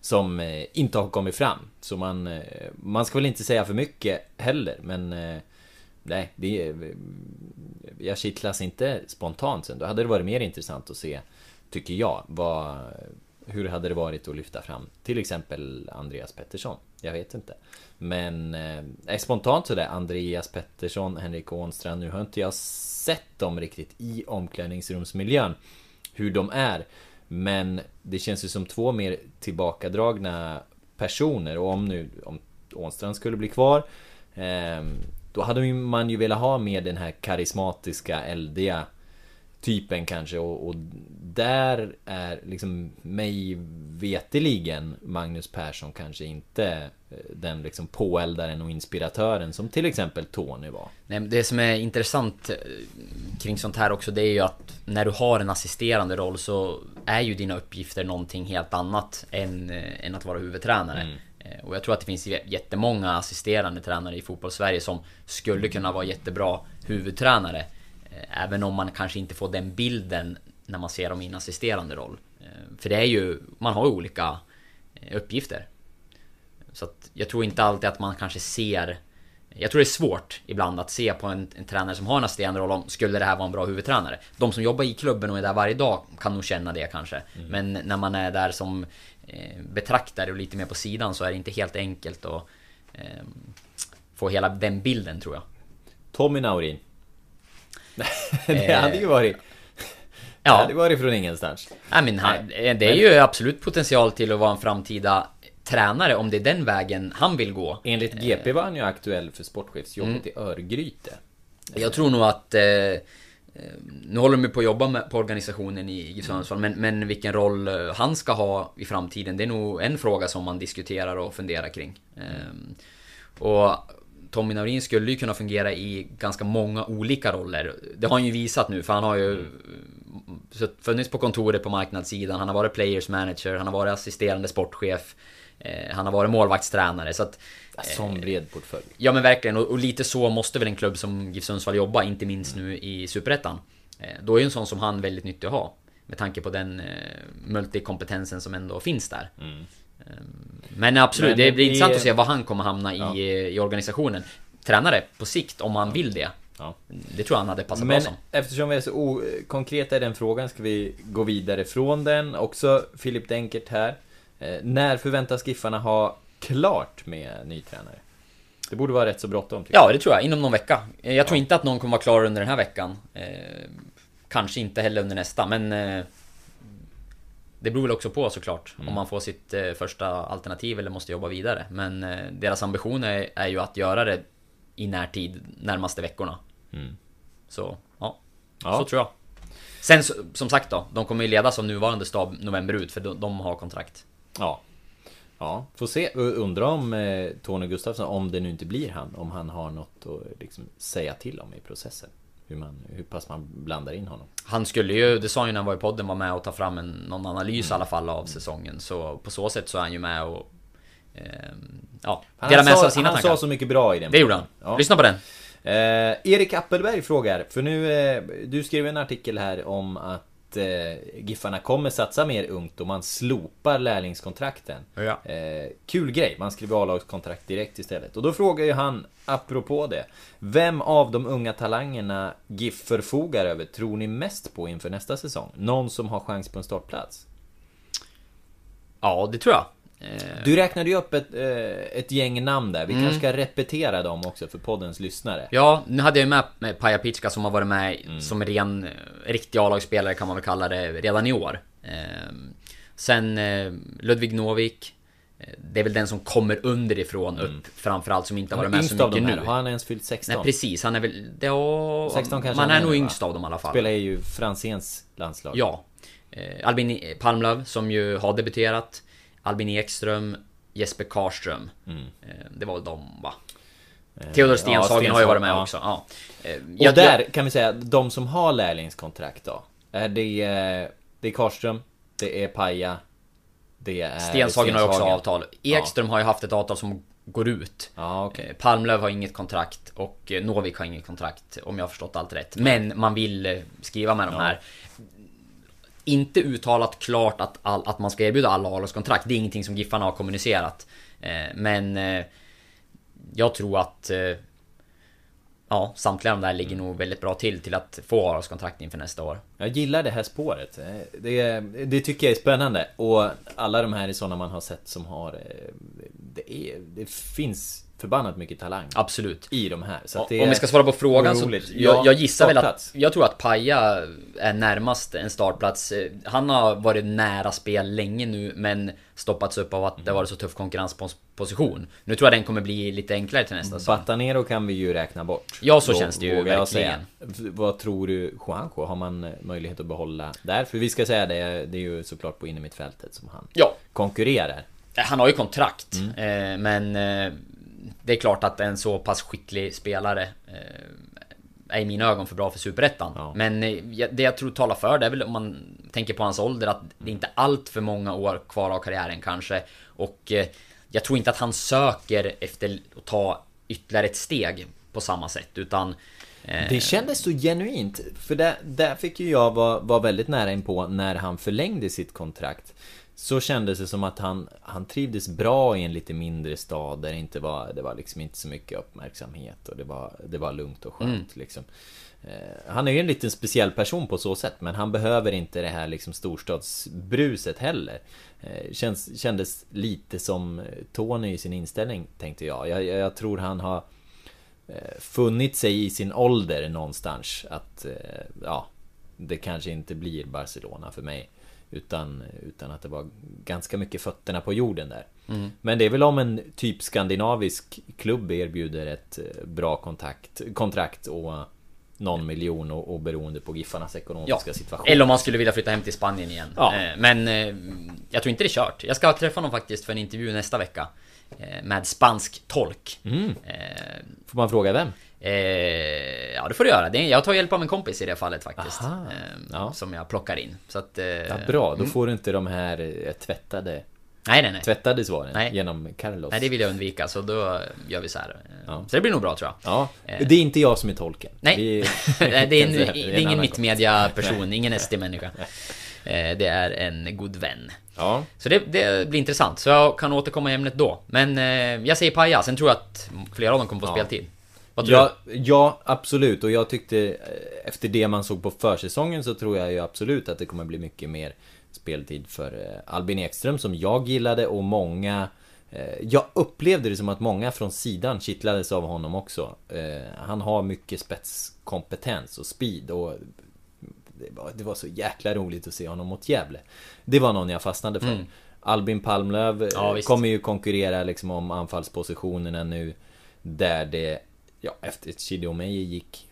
Speaker 3: Som eh, inte har kommit fram. Så man eh, Man ska väl inte säga för mycket heller men Nej, det Jag kittlas inte spontant sen. Då hade det varit mer intressant att se Tycker jag, vad hur hade det varit att lyfta fram Till exempel Andreas Pettersson? Jag vet inte. Men eh, eh spontant sådär Andreas Pettersson, Henrik Ånstrand. Nu har inte jag sett dem riktigt i omklädningsrumsmiljön Hur de är. Men det känns ju som två mer tillbakadragna personer. Och om nu om Ånstrand skulle bli kvar Eh, Då hade man ju velat ha med den här karismatiska, eldiga Typen kanske och, och där är liksom mig veteligen Magnus Persson kanske inte eh, den liksom påeldaren och inspiratören som till exempel Tony var.
Speaker 4: Nej, det som är intressant eh, kring sånt här också det är ju att när du har en assisterande roll så är ju dina uppgifter någonting helt annat än, eh, än att vara huvudtränare. Eh, Och jag tror att det finns jä- jättemånga assisterande tränare i fotbollssverige som skulle kunna vara jättebra huvudtränare. Eh, Även om man kanske inte får den bilden när man ser dem i en assisterande roll. Eh, För det är ju, man har ju olika eh, uppgifter. Så att jag tror inte alltid att man kanske ser Jag tror det är svårt ibland att se på en, en tränare som har en assisterande roll om Skulle det här vara en bra huvudtränare? De som jobbar i klubben och är där varje dag kan nog känna det kanske Men när man är där som eh, betraktare och lite mer på sidan så är det inte helt enkelt att eh, Få hela den bilden tror jag
Speaker 3: Tommy Naurin. det hade ju varit... Det
Speaker 4: Ja,
Speaker 3: hade varit från ingenstans.
Speaker 4: Nej, men han, eh, det är ju absolut potential till att vara en framtida tränare om det är den vägen han vill gå.
Speaker 3: Enligt GP var han ju aktuell för sportchefsjobbet i Örgryte.
Speaker 4: Jag tror nog att eh, eh, Nu håller de ju på att jobba med, på organisationen i GIF Sundsvall men, men vilken roll eh, han ska ha i framtiden Det är nog en fråga som man diskuterar och funderar kring. Ehm, Och Tommy Naurin skulle ju kunna fungera i ganska många olika roller Det har han ju visat nu för han har ju så funnits på kontoret på marknadssidan Han har varit players manager, han har varit assisterande sportchef eh, Han har varit målvaktstränare så att
Speaker 3: Sån bred portfölj.
Speaker 4: Ja men verkligen, och, och lite så måste väl en klubb som GIF Sundsvall jobba, inte minst nu i Superettan. Eh, då är ju en sån som han väldigt nyttig att ha. Med tanke på den eh, multikompetensen som ändå finns där. Eh, men absolut,
Speaker 3: Men
Speaker 4: det blir
Speaker 3: vi-
Speaker 4: intressant att se var han kommer hamna
Speaker 3: Ja.
Speaker 4: i, eh, i organisationen. Tränare på sikt, om han vill det.
Speaker 3: Ja.
Speaker 4: Det tror jag han hade passat
Speaker 3: Men
Speaker 4: bra som.
Speaker 3: eftersom vi är så okonkreta i den frågan ska vi gå vidare från den. Också Filip Denkert här. Eh, när förväntas Giffarna ha klart med ny tränare? Det borde vara rätt så bråttom
Speaker 4: Ja, det tror jag. Inom någon vecka. Eh, Jag tror inte att någon kommer vara klar under den här veckan. Eh, kanske inte heller under nästa, men... Eh, det beror väl också på såklart. Om man får sitt eh, första alternativ eller måste jobba vidare. Men eh, deras ambition är, är ju att göra det i närtid, närmaste veckorna.
Speaker 3: Mm.
Speaker 4: Så, ja.
Speaker 3: Ja.
Speaker 4: Så tror jag. Sen som sagt då, de kommer ju ledas av nuvarande stab november ut, för de, de har kontrakt.
Speaker 3: Ja. Ja, får se. Undrar om eh, Tony Gustafsson, om det nu inte blir han, om han har något att liksom, säga till om i processen. Hur, man, hur pass man blandar in honom.
Speaker 4: Han skulle ju, det sa han ju när han var i podden, var med och ta fram en, någon analys i alla fall av säsongen. Så på så sätt så är han ju med och... ehm, ja,
Speaker 3: Han,
Speaker 4: delar med sig
Speaker 3: sa,
Speaker 4: av sina
Speaker 3: han
Speaker 4: tankar.
Speaker 3: sa så mycket bra i den.
Speaker 4: Det gjorde han.
Speaker 3: Ja.
Speaker 4: Lyssna på den.
Speaker 3: Eh, Erik Appelberg frågar, för nu, eh, du skrev en artikel här om att eh, Giffarna kommer satsa mer ungt och man slopar lärlingskontrakten.
Speaker 4: Ja.
Speaker 3: Eh, kul grej, man skriver A-lagskontrakt direkt istället. Och då frågar ju han, apropå det, vem av de unga talangerna GIF förfogar över tror ni mest på inför nästa säsong? Någon som har chans på en startplats?
Speaker 4: Ja, det tror jag. Eh,
Speaker 3: Du räknade ju upp ett, eh, ett gäng namn där, vi
Speaker 4: Mm.
Speaker 3: kanske ska repetera dem också för poddens lyssnare.
Speaker 4: Ja, nu hade jag ju med, med Paja Pitska som har varit med
Speaker 3: Mm.
Speaker 4: som ren, eh, riktig A-lagsspelare kan man väl kalla det, redan i år. Eh, sen Ludvig Novik, Det är väl den som kommer underifrån upp framförallt som inte har varit med så mycket nu.
Speaker 3: har han ens fyllt 16?
Speaker 4: Nej precis, han är väl... Har,
Speaker 3: 16 kanske
Speaker 4: Man är nog yngst av dem i alla fall.
Speaker 3: Spelar ju Franzéns landslag.
Speaker 4: Ja. Albin Palmlöv som ju har debuterat. Albin Ekström, Jesper Karlström. Eh, det var de va? Theodor Stenshagen
Speaker 3: Mm. Eh, ja,
Speaker 4: har ju varit med
Speaker 3: ja.
Speaker 4: också. Ja. Eh,
Speaker 3: Och
Speaker 4: jag-
Speaker 3: där kan vi säga, de som har lärlingskontrakt då? Är det, eh, det är Karlström, det är Paja, det är
Speaker 4: Stenshagen har ju också
Speaker 3: Stenshagen.
Speaker 4: avtal. Ekström har ju haft ett avtal som går ut.
Speaker 3: Ja, okej.
Speaker 4: Eh, Palmlöv har inget kontrakt och eh, Novik har inget kontrakt om jag har förstått allt rätt. Men man vill eh, skriva med de här. Inte uttalat klart att, all, att man ska erbjuda alla A-lagskontrakt. Det är ingenting som Giffarna har kommunicerat. Eh, Men eh, jag tror att eh, Ja, samtliga de där ligger nog väldigt bra till till att få A-lagskontrakt inför nästa år.
Speaker 3: Jag gillar det här spåret. Eh, Det, det tycker jag är spännande. Och alla de här är sådana man har sett som har... eh, Det, är, det finns förbannat mycket talang
Speaker 4: Absolut.
Speaker 3: i de här. Så
Speaker 4: Om vi ska svara på frågan så
Speaker 3: roligt.
Speaker 4: jag,
Speaker 3: Ja,
Speaker 4: jag gissar väl att. Jag tror att Paja är närmast en startplats Eh, Han har varit nära spel länge nu men Stoppats upp av att det har varit så tuff konkurrensposition Nu tror jag den kommer bli lite enklare till nästa säsong
Speaker 3: Batanero kan vi ju räkna bort.
Speaker 4: Ja, så
Speaker 3: Då
Speaker 4: känns det ju
Speaker 3: jag
Speaker 4: verkligen.
Speaker 3: säga. Vad tror du Juanjo? Har man eh, möjlighet att behålla där? För vi ska säga det, det är ju såklart på innermittfältet som han
Speaker 4: Ja,
Speaker 3: konkurrerar.
Speaker 4: han har ju kontrakt
Speaker 3: Mm.
Speaker 4: eh, Men eh, Det är klart att en så pass skicklig spelare eh, är i mina ögon för bra för Superettan.
Speaker 3: Ja.
Speaker 4: Men eh, det jag tror talar för det är väl om man tänker på hans ålder att det är inte allt för många år kvar av karriären kanske. Och eh, jag tror inte att han söker efter att ta ytterligare ett steg på samma sätt utan
Speaker 3: Det kändes så genuint. För där, där fick ju jag vara, vara väldigt nära in på när han förlängde sitt kontrakt. Så kändes det som att han, han trivdes bra i en lite mindre stad där det inte var, det var liksom inte så mycket uppmärksamhet och det var, det var lugnt och skönt liksom. Eh, Han är ju en liten speciell person på så sätt men han behöver inte det här liksom storstadsbruset heller. Eh, Känns, kändes lite som Tony i sin inställning tänkte jag. Jag, jag, tror han har eh, funnit sig i sin ålder någonstans att eh, ja, det kanske inte blir Barcelona för mig. Utan, utan att det var ganska mycket fötterna på jorden där. Men det är väl om en typ skandinavisk klubb erbjuder ett eh, bra kontakt, kontrakt och någon miljon och, och beroende på Giffarnas ekonomiska situation.
Speaker 4: Eller om man skulle vilja flytta hem till Spanien igen.
Speaker 3: Ja.
Speaker 4: Eh, Men eh, jag tror inte det är kört. Jag ska träffa honom faktiskt för en intervju nästa vecka. Med spansk tolk.
Speaker 3: Mm. Får man fråga vem?
Speaker 4: Eh, ja det får du göra. Jag tar hjälp av en kompis i det fallet faktiskt.
Speaker 3: Aha,
Speaker 4: eh,
Speaker 3: ja.
Speaker 4: Som jag plockar in. Så att... Eh,
Speaker 3: Ja, bra, då får du inte de här eh, tvättade,
Speaker 4: Nej nej nej.
Speaker 3: tvättade svaren
Speaker 4: Nej.
Speaker 3: genom Carlos.
Speaker 4: Nej det vill jag undvika så då gör vi så här.
Speaker 3: Ja.
Speaker 4: Så det blir nog bra tror jag.
Speaker 3: Ja,
Speaker 4: Eh.
Speaker 3: det är inte jag som är tolken.
Speaker 4: Nej,
Speaker 3: Vi-
Speaker 4: det är, en, det är
Speaker 3: en
Speaker 4: ingen mittmedia-person, ingen SD-människa. Eh, Det är en god vän.
Speaker 3: Ja,
Speaker 4: Så det, det blir intressant, så jag kan återkomma i ämnet då. Men jag säger paja, sen tror jag att flera av dem kommer få
Speaker 3: Ja.
Speaker 4: speltid. Vad tror
Speaker 3: ja, ja, absolut. Och jag tyckte eh, efter det man såg på försäsongen så tror jag ju absolut att det kommer bli mycket mer speltid för eh, Albin Ekström som jag gillade och många eh, jag upplevde det som att många från sidan kittlades av honom också. Han har mycket spetskompetens och speed och det var, så jäkla roligt att se honom mot Gävle. Det var någon jag fastnade för. Albin Palmlöv
Speaker 4: Ja,
Speaker 3: kommer ju konkurrera liksom om anfallspositionerna nu. Där det, ja efter Chidomeji gick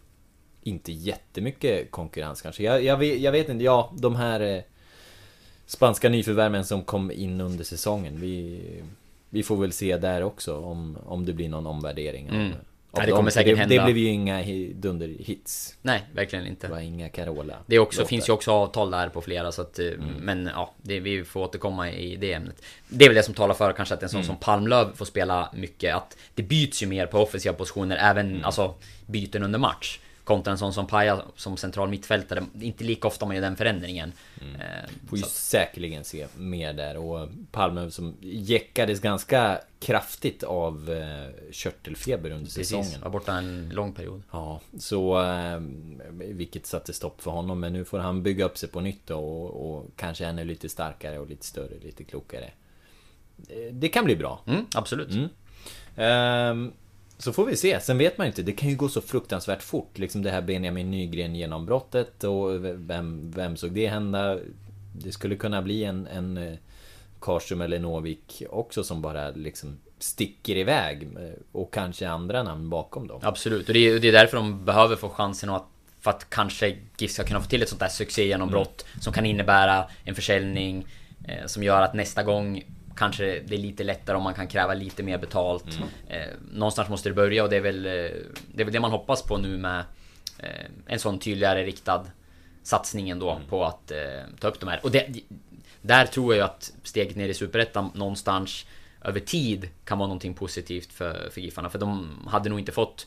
Speaker 3: inte jättemycket konkurrens kanske. Jag, jag, vet, jag vet inte, ja de här eh, spanska nyförvärven som kom in under säsongen. Vi, vi får väl se där också om, om det blir någon omvärdering.
Speaker 4: Mm. Nej, det kommer säkert
Speaker 3: det,
Speaker 4: hända.
Speaker 3: Det blev ju inga hi- dunderhits.
Speaker 4: Nej, verkligen
Speaker 3: Det
Speaker 4: inte.
Speaker 3: var inga Carola.
Speaker 4: Det också, finns ju också avtal där på flera så att, eh,
Speaker 3: Mm.
Speaker 4: Men ja, det, vi får återkomma i det ämnet. Det är väl det som talar för kanske att en sån
Speaker 3: Mm.
Speaker 4: som Palmlöv får spela mycket. Att det byts ju mer på offensiva positioner, även
Speaker 3: Mm.
Speaker 4: alltså byten under match. Kontra en sån som Paja som central mittfältare. Inte lika ofta man gör den förändringen.
Speaker 3: Mm.
Speaker 4: Eh,
Speaker 3: Får ju
Speaker 4: så-
Speaker 3: säkerligen se mer där och Palme som jäckades ganska kraftigt av eh, körtelfeber under
Speaker 4: Precis,
Speaker 3: säsongen.
Speaker 4: var borta en lång period.
Speaker 3: Ja, så... Eh, vilket satte stopp för honom. Men nu får han bygga upp sig på nytt då, och, och kanske ännu lite starkare och lite större, lite klokare. Det kan bli bra.
Speaker 4: Mm, absolut.
Speaker 3: Mm. Ehm, så får vi se. Sen vet man inte. Det kan ju gå så fruktansvärt fort. Liksom det här Benjamin Nygren genombrottet och vem, vem såg det hända? Det skulle kunna bli en, en eh, Karlström eller Novik också som bara liksom sticker iväg. eh, Och kanske andra namn bakom dem.
Speaker 4: Absolut, och det är, det är därför de behöver få chansen att för att kanske GIF ska kunna få till ett sånt där succégenombrott
Speaker 3: Mm.
Speaker 4: som kan innebära en försäljning eh, som gör att nästa gång kanske det är lite lättare om man kan kräva lite mer betalt.
Speaker 3: Mm.
Speaker 4: Eh, någonstans måste det börja och det är väl eh, det, är väl det man hoppas på nu med eh, en sån tydligare riktad satsning ändå
Speaker 3: Mm.
Speaker 4: på att eh, ta upp de här. Och det, där tror jag att steget ner i Superettan någonstans över tid kan vara någonting positivt för, för Giffarna. För de hade nog inte fått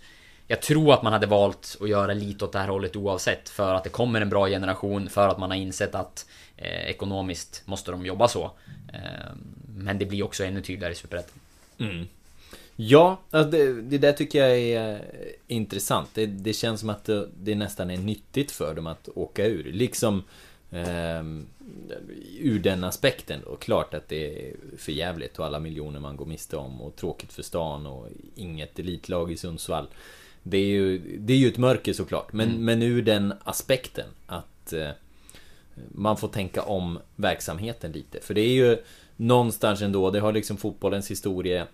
Speaker 4: jag tror att man hade valt att göra lite åt det här hållet oavsett för att det kommer en bra generation för att man har insett att eh, ekonomiskt måste de jobba så. Eh, men det blir också ännu tydligare i Superettan. Mm.
Speaker 3: Ja, alltså det, det där tycker jag är eh, intressant. Det, det känns som att det, det nästan är nyttigt för dem att åka ur. Liksom eh, ur den aspekten. Och klart att det är för jävligt och alla miljoner man går miste om. Och tråkigt för stan och inget elitlag i Sundsvall. Det är ju, det är ju ett mörker såklart. Men, men ur den aspekten att eh, man får tänka om verksamheten lite. För det är ju någonstans ändå, det har liksom fotbollens historia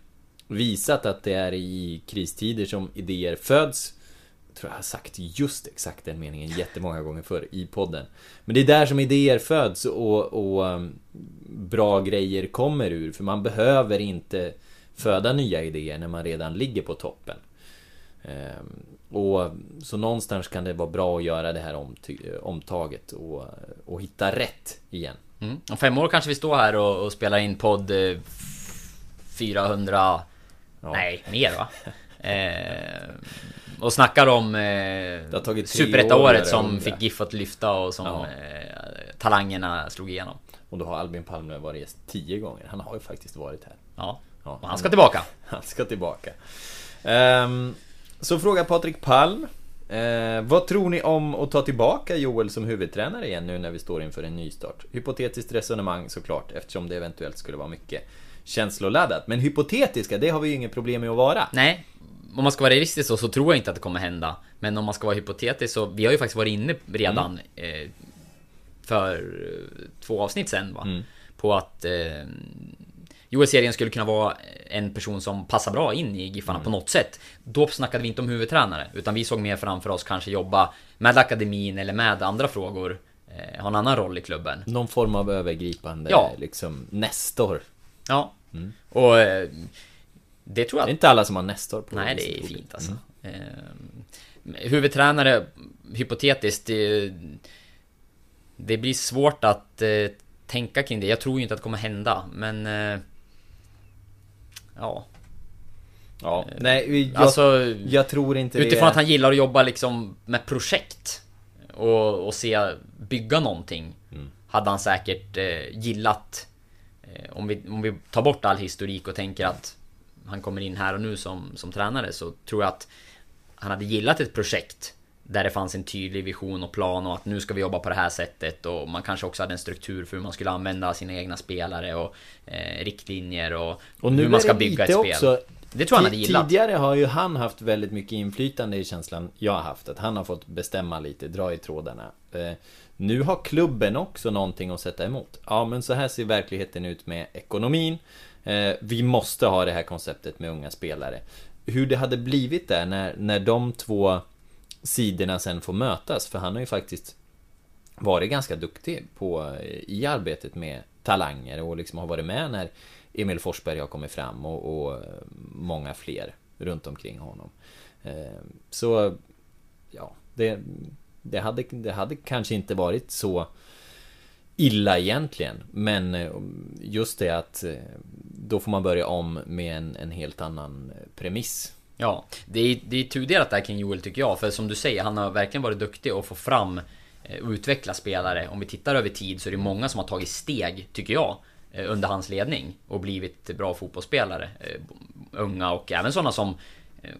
Speaker 3: visat att det är i kristider som idéer föds. Jag tror jag har sagt just exakt den meningen jättemånga gånger förr i podden. Men det är där som idéer föds och, och um, bra grejer kommer ur. För man behöver inte föda nya idéer när man redan ligger på toppen. Ehm, och så någonstans kan det vara bra att göra det här omtaget och, och hitta rätt igen.
Speaker 4: Mm. Om fem år kanske vi står här och, och spelar in podd eh, 400... Nej, mer va? Eh, och snackar om eh,
Speaker 3: år
Speaker 4: Superettaåret
Speaker 3: att
Speaker 4: som fick GIF att lyfta och som
Speaker 3: Ja.
Speaker 4: eh, talangerna slog igenom.
Speaker 3: Och då har Albin Palme varit gäst tio gånger. Han har ju faktiskt varit här.
Speaker 4: Ja,
Speaker 3: Ja,
Speaker 4: och han ska tillbaka.
Speaker 3: Han ska tillbaka. Ehm, så frågar Patrik Palm. Eh, vad tror ni om att ta tillbaka Joel som huvudtränare igen nu när vi står inför en nystart? Hypotetiskt resonemang såklart eftersom det eventuellt skulle vara mycket känsloladdat. Men hypotetiska, det har vi ju inget problem med att vara.
Speaker 4: Nej, om man ska vara realistisk så, så tror jag inte att det kommer hända. Men om man ska vara hypotetisk så, vi har ju faktiskt varit inne redan eh, för eh, två avsnitt sen va? På att eh, Joel Serien skulle kunna vara en person som passar bra in i Giffarna på något sätt. Då snackade vi inte om huvudtränare, utan vi såg mer framför oss kanske jobba med akademin eller med andra frågor. Eh, ha en annan roll i klubben.
Speaker 3: Någon form av övergripande,
Speaker 4: Ja.
Speaker 3: liksom, nestor.
Speaker 4: Ja. Och eh, det tror jag
Speaker 3: Det är inte alla som har nestor på
Speaker 4: Nej, det är fint alltså. Eh, huvudtränare, hypotetiskt, det, det blir svårt att eh, tänka kring det. Jag tror ju inte att det kommer hända, men... Eh, ja,
Speaker 3: Ja, nej, jag,
Speaker 4: alltså...
Speaker 3: jag tror inte
Speaker 4: Utifrån
Speaker 3: det.
Speaker 4: att han gillar att jobba liksom med projekt och, och se bygga någonting Hade han säkert eh, gillat. Eh, om, vi, om vi tar bort all historik och tänker att Han kommer in här och nu som, som tränare så tror jag att Han hade gillat ett projekt Där det fanns en tydlig vision och plan och att nu ska vi jobba på det här sättet och man kanske också hade en struktur för hur man skulle använda sina egna spelare och eh, riktlinjer och,
Speaker 3: Och nu
Speaker 4: hur man ska bygga ett spel.
Speaker 3: också,
Speaker 4: det tror jag han hade gillat.
Speaker 3: Tidigare har ju han haft väldigt mycket inflytande i känslan jag har haft. Att han har fått bestämma lite, dra i trådarna. Eh, nu har klubben också någonting att sätta emot. Ja, men så här ser verkligheten ut med ekonomin. Eh, vi måste ha det här konceptet med unga spelare. Hur det hade blivit där när, när de två sidorna sen får mötas. För han har ju faktiskt varit ganska duktig på, i arbetet med talanger och liksom har varit med när Emil Forsberg har kommit fram och, och många fler runt omkring honom. Eh, så, ja, det, det, hade, det hade kanske inte varit så illa egentligen. Men eh, just det att eh, då får man börja om med en, en helt annan premiss.
Speaker 4: Ja, det är, det är tudelat där kring Joel tycker jag. För som du säger, han har verkligen varit duktig att få fram eh, och utveckla spelare. Om vi tittar över tid så är det många som har tagit steg, tycker jag, eh, under hans ledning och blivit bra fotbollsspelare. Eh, Unga och även sådana som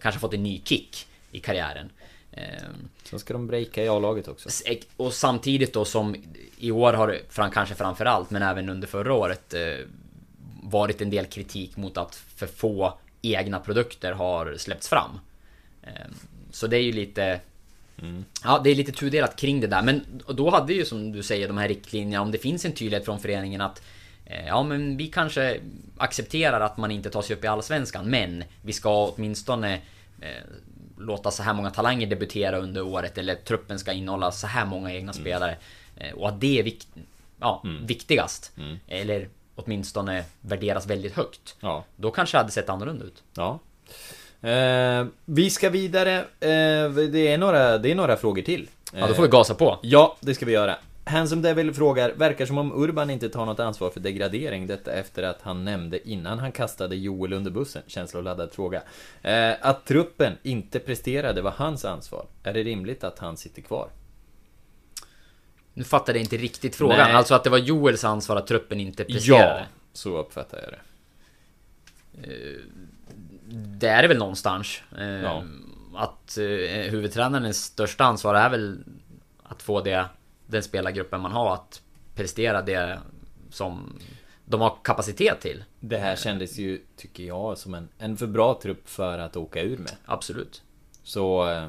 Speaker 4: kanske fått en ny kick i karriären. Ehm,
Speaker 3: Sen ska de breaka i A-laget också.
Speaker 4: Och samtidigt då som i år har fram, kanske framförallt, men även under förra året varit en del kritik mot att för få egna produkter har släppts fram. Eh, så det är ju lite... Ja, det är lite tudelat kring det där. Men då hade ju som du säger de här riktlinjerna, om det finns en tydlighet från föreningen att eh, Ja men vi kanske accepterar att man inte tar sig upp i Allsvenskan men vi ska åtminstone eh, låta så här många talanger debutera under året eller truppen ska innehålla så här många egna mm. spelare. Eh, och att det är vikt, ja, mm. viktigast. Mm. Eller åtminstone värderas väldigt högt. Ja. Då kanske det hade sett annorlunda ut.
Speaker 3: Ja. Eh, vi ska vidare. Eh, det, är några, det är några frågor till.
Speaker 4: Ja, då får vi gasa på.
Speaker 3: Ja, det ska vi göra. Handsome Devil frågar, verkar som om Urban inte tar något ansvar för degradering, detta efter att han nämnde innan han kastade Joel under bussen, känsloladdad fråga. Eh, att truppen inte presterade var hans ansvar. Är det rimligt att han sitter kvar?
Speaker 4: Nu fattade jag inte riktigt frågan, Nej. alltså att det var Joels ansvar att truppen inte presterade? Ja,
Speaker 3: så uppfattar jag det.
Speaker 4: Eh, det är det väl någonstans. Eh, ja. Att eh, huvudtränarens största ansvar är väl att få det den spelargruppen man har att prestera det som de har kapacitet till.
Speaker 3: Det här kändes ju, tycker jag, som en, en för bra trupp för att åka ur med.
Speaker 4: Absolut.
Speaker 3: Så...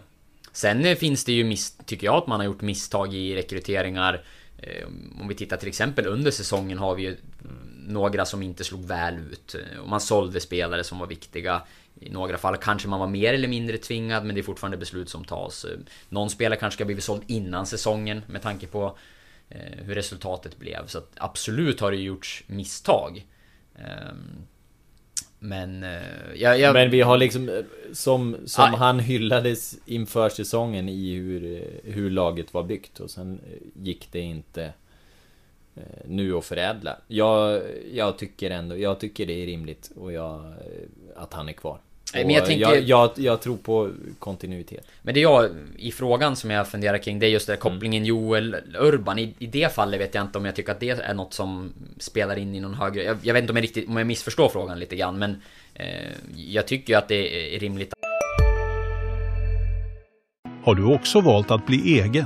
Speaker 4: Sen eh, finns det ju, miss, tycker jag, att man har gjort misstag i rekryteringar. Eh, om vi tittar till exempel under säsongen har vi ju mm, några som inte slog väl ut. Eh, man sålde spelare som var viktiga. I några fall kanske man var mer eller mindre tvingad men det är fortfarande beslut som tas. Någon spelare kanske ska blivit såld innan säsongen med tanke på hur resultatet blev. Så att absolut har det gjorts misstag. Ehm, men, eh,
Speaker 3: jag, jag... Men vi har liksom, eh, som, som han hyllades inför säsongen i hur, hur laget var byggt och sen gick det inte nu att förädla. Jag, jag tycker ändå, jag tycker det är rimligt och jag, att han är kvar. Men jag, tänker... jag, jag, jag, tror på kontinuitet.
Speaker 4: Men det jag, i frågan som jag funderar kring, det är just det kopplingen mm. Joel-Urban. I, I det fallet vet jag inte om jag tycker att det är något som spelar in i någon högre... Jag, jag vet inte om jag riktigt, om jag missförstår frågan lite grann, men eh, jag tycker ju att det är rimligt.
Speaker 5: Har du också valt att bli egen?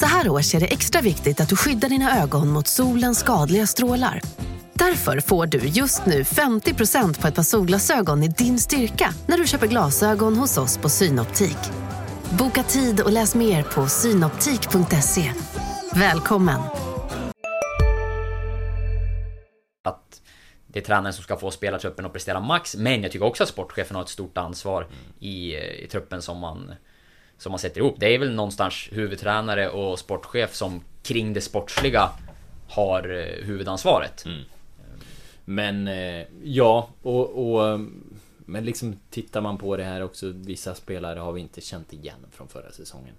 Speaker 6: Så här års är det extra viktigt att du skyddar dina ögon mot solens skadliga strålar. Därför får du just nu 50% på ett par solglasögon i din styrka när du köper glasögon hos oss på Synoptik. Boka tid och läs mer på synoptik.se. Välkommen!
Speaker 4: Att det är tränaren som ska få spelartruppen att prestera max, men jag tycker också att sportchefen har ett stort ansvar i, eh, i truppen som man som man sätter ihop. Det är väl någonstans huvudtränare och sportchef som kring det sportsliga har eh, huvudansvaret. Mm.
Speaker 3: Men eh, ja, och, och eh, men liksom tittar man på det här också, vissa spelare har vi inte känt igen från förra säsongen.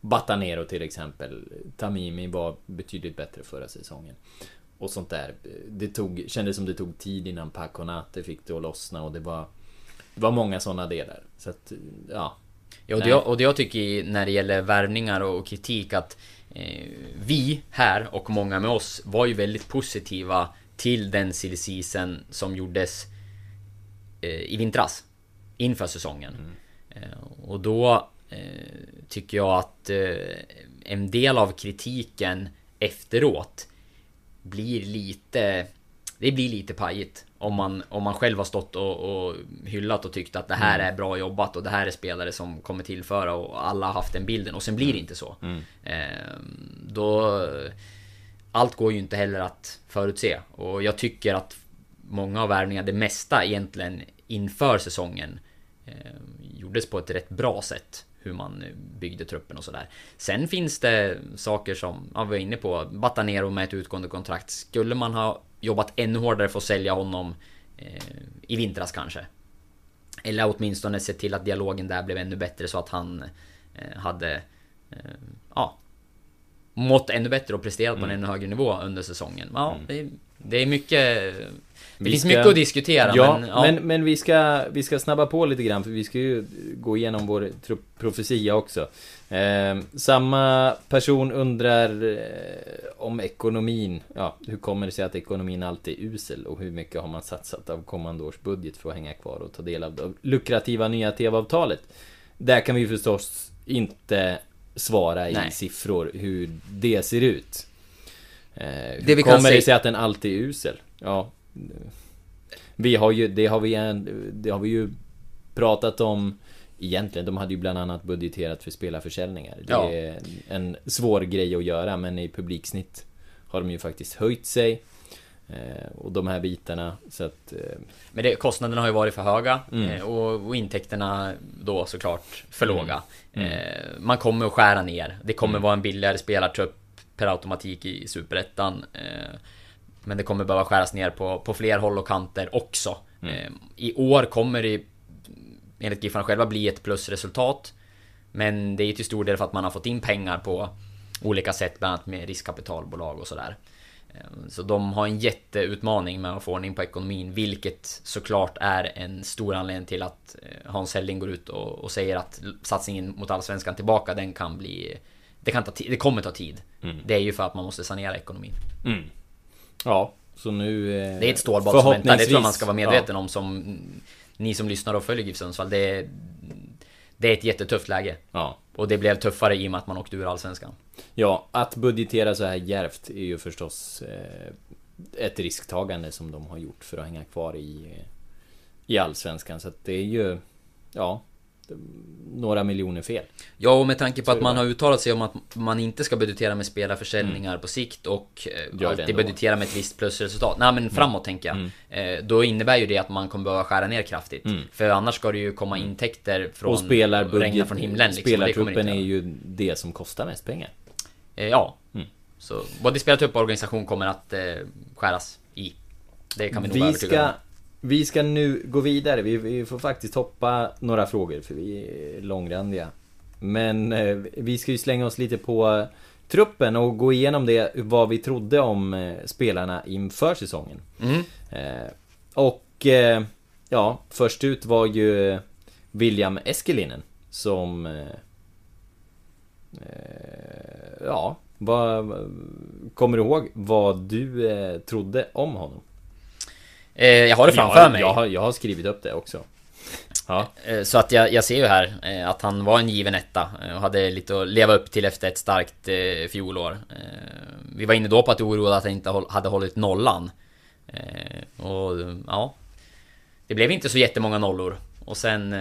Speaker 3: Batanero till exempel. Tamimi var betydligt bättre förra säsongen. Och sånt där. Det tog, kändes som det tog tid innan Paconate fick det att lossna och det var... Det var många sådana delar. Så att, ja.
Speaker 4: Ja, och, det jag, och det jag tycker när det gäller värvningar och kritik att eh, vi här och många med oss var ju väldigt positiva till den silly som gjordes eh, i vintras. Inför säsongen. Mm. Eh, och då eh, tycker jag att eh, en del av kritiken efteråt blir lite... Det blir lite pajigt. Om man, om man själv har stått och, och hyllat och tyckt att det här mm. är bra jobbat och det här är spelare som kommer tillföra och alla har haft den bilden och sen blir det mm. inte så. Mm. Eh, då allt går ju inte heller att förutse. Och jag tycker att många av värvningarna, det mesta egentligen inför säsongen eh, gjordes på ett rätt bra sätt. Hur man byggde truppen och sådär. Sen finns det saker som, ja, vi var inne på, Batanero med ett utgående kontrakt. Skulle man ha jobbat ännu hårdare för att sälja honom eh, i vintras kanske? Eller åtminstone sett till att dialogen där blev ännu bättre så att han eh, hade eh, ja, mått ännu bättre och presterat på en mm. ännu högre nivå under säsongen. Ja, mm. det, det, är mycket... Det vi finns ska, mycket att diskutera
Speaker 3: ja, men, ja. men, men vi, ska, vi ska snabba på lite grann för vi ska ju gå igenom vår profetia också. Eh, samma person undrar eh, om ekonomin. Ja, hur kommer det sig att ekonomin alltid är usel och hur mycket har man satsat av kommande års budget för att hänga kvar och ta del av det lukrativa nya TV-avtalet? Där kan vi förstås inte svara i
Speaker 4: Nej.
Speaker 3: siffror hur det ser ut. Eh, hur
Speaker 4: Det vi kan
Speaker 3: kommer det
Speaker 4: säga-
Speaker 3: sig att den alltid är usel? Ja. Vi har ju, det har vi, det har vi ju pratat om Egentligen, de hade ju bland annat budgeterat för spelarförsäljningar. Det
Speaker 4: Ja.
Speaker 3: är en svår grej att göra, men i publiksnitt har de ju faktiskt höjt sig. Eh, och de här bitarna, så att... Eh,
Speaker 4: Men det, kostnaderna har ju varit för höga
Speaker 3: Mm.
Speaker 4: eh, och, och intäkterna då såklart för
Speaker 3: Mm.
Speaker 4: låga.
Speaker 3: Mm.
Speaker 4: Man kommer att skära ner. Det kommer
Speaker 3: Mm.
Speaker 4: vara en billigare spelartrupp per automatik i Superettan. Men det kommer behöva skäras ner på, på fler håll och kanter också.
Speaker 3: Mm.
Speaker 4: Eh, I år kommer det enligt Giffarna själva bli ett plusresultat. Men det är till stor del för att man har fått in pengar på olika sätt, bland annat med riskkapitalbolag och sådär. Eh, Så de har en jätteutmaning med att få ordning på ekonomin, vilket såklart är en stor anledning till att eh, Hans Helling går ut och, och säger att satsningen mot Allsvenskan tillbaka, den kan bli... Det, kan ta det kommer ta tid.
Speaker 3: Mm.
Speaker 4: Det är ju för att man måste sanera ekonomin.
Speaker 3: Mm. Ja, så nu... Eh,
Speaker 4: Det är ett stålbad som väntar, det tror jag man ska vara medveten om som ni som lyssnar och följer GIF Sundsvall. Det är, det är ett jättetufft läge.
Speaker 3: Ja.
Speaker 4: Och det blev tuffare i och med att man åkte ur Allsvenskan.
Speaker 3: Ja, att budgetera så här djärvt är ju förstås eh, ett risktagande som de har gjort för att hänga kvar i, eh, i Allsvenskan. Så att det är ju, ja, några miljoner fel.
Speaker 4: Ja, och med tanke på att man har uttalat sig om att man inte ska budgetera med spelarförsäljningar på sikt och eh,
Speaker 3: Mm.
Speaker 4: Alltid.
Speaker 3: Mm.
Speaker 4: budgetera med ett visst plusresultat. Nej men framåt tänker jag. Eh, Då innebär ju det att man kommer behöva skära ner kraftigt.
Speaker 3: Mm.
Speaker 4: För annars ska det ju komma intäkter från...
Speaker 3: och spelarbudget,
Speaker 4: från himlen liksom.
Speaker 3: Spelartruppen är ju det som kostar mest pengar.
Speaker 4: Eh, Ja.
Speaker 3: Mm.
Speaker 4: Så både spelartrupp och organisation kommer att eh, skäras i. Det kan vi nog vara
Speaker 3: Vi
Speaker 4: övertygade om.
Speaker 3: Vi ska nu gå vidare. Vi, vi får faktiskt hoppa några frågor för vi är långrandiga. Men eh, vi ska ju slänga oss lite på truppen och gå igenom det, vad vi trodde om eh, spelarna inför säsongen.
Speaker 4: Mm.
Speaker 3: Eh, och eh, ja, först ut var ju William Eskelinen som... Eh, eh, ja, vad... Kommer du ihåg vad du trodde om honom?
Speaker 4: Eh, jag har det framför
Speaker 3: jag,
Speaker 4: mig.
Speaker 3: Jag har, jag har skrivit upp det också. Ja.
Speaker 4: Eh, Så att jag, jag ser ju här eh, att han var en given etta och hade lite att leva upp till efter ett starkt fjolår. Vi var inne då på att det oroade att han inte hade hållit nollan. Och ja... Det blev inte så jättemånga nollor. Och sen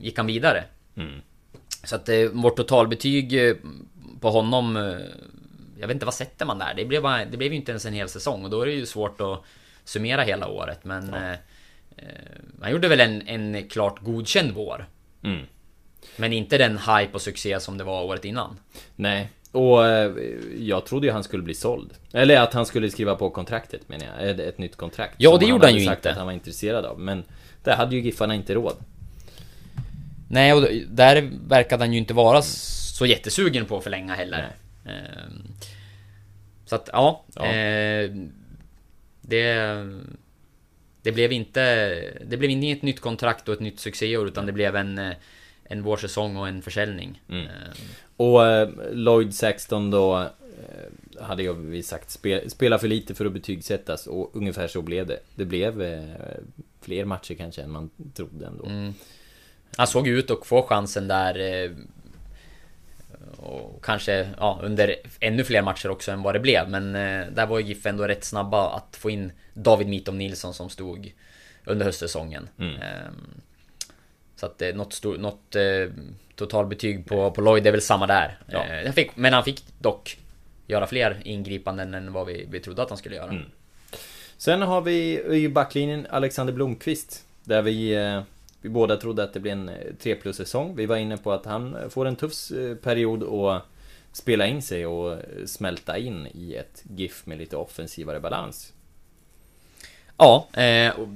Speaker 4: gick han vidare.
Speaker 3: Mm.
Speaker 4: Så att vårt totalbetyg på honom... Jag vet inte, vad sätter man där? Det blev, bara, det blev ju inte ens en hel säsong och då är det ju svårt att summera hela året men... eh, eh, Han gjorde väl en, en klart godkänd vår.
Speaker 3: Mm.
Speaker 4: Men inte den hype och succé som det var året innan.
Speaker 3: Nej, och eh, jag trodde ju han skulle bli såld. Eller att han skulle skriva på kontraktet menar jag. Ett, ett nytt kontrakt.
Speaker 4: Ja, det gjorde han
Speaker 3: hade
Speaker 4: ju
Speaker 3: sagt
Speaker 4: inte.
Speaker 3: att han var intresserad av. Men det hade ju Giffarna inte råd.
Speaker 4: Nej, och där verkade han ju inte vara så jättesugen på att förlänga heller. Ehm, Så att, ja.
Speaker 3: Ja.
Speaker 4: eh, Det... Det blev inte... Det blev inte ett nytt kontrakt och ett nytt succéår utan det blev en... eh, En vårsäsong och en försäljning.
Speaker 3: Mm.
Speaker 4: Ehm,
Speaker 3: Och eh, Lloyd Saxton då eh, hade jag vi sagt spel, spela för lite för att betygsättas och ungefär så blev det. Det blev eh, fler matcher kanske än man trodde ändå.
Speaker 4: Mm. Han såg ut att få chansen där eh, Och kanske ja, under ännu fler matcher också än vad det blev Men eh, där var ju GIF ändå rätt snabba att få in David Mitom Nilsson som stod Under höstsäsongen
Speaker 3: Mm.
Speaker 4: Ehm, Så att eh, något, stor, något eh, totalbetyg på, på Lloyd är väl samma där
Speaker 3: Ja.
Speaker 4: Eh, han fick, Men han fick dock Göra fler ingripanden än vad vi, vi trodde att han skulle göra
Speaker 3: Mm. Sen har vi i backlinjen Alexander Blomqvist. Där vi, eh, vi båda trodde att det blir en 3 plus säsong. Vi var inne på att han får en tuff eh, period att spela in sig och eh, smälta in i ett GIF med lite offensivare balans.
Speaker 4: Ja, eh, och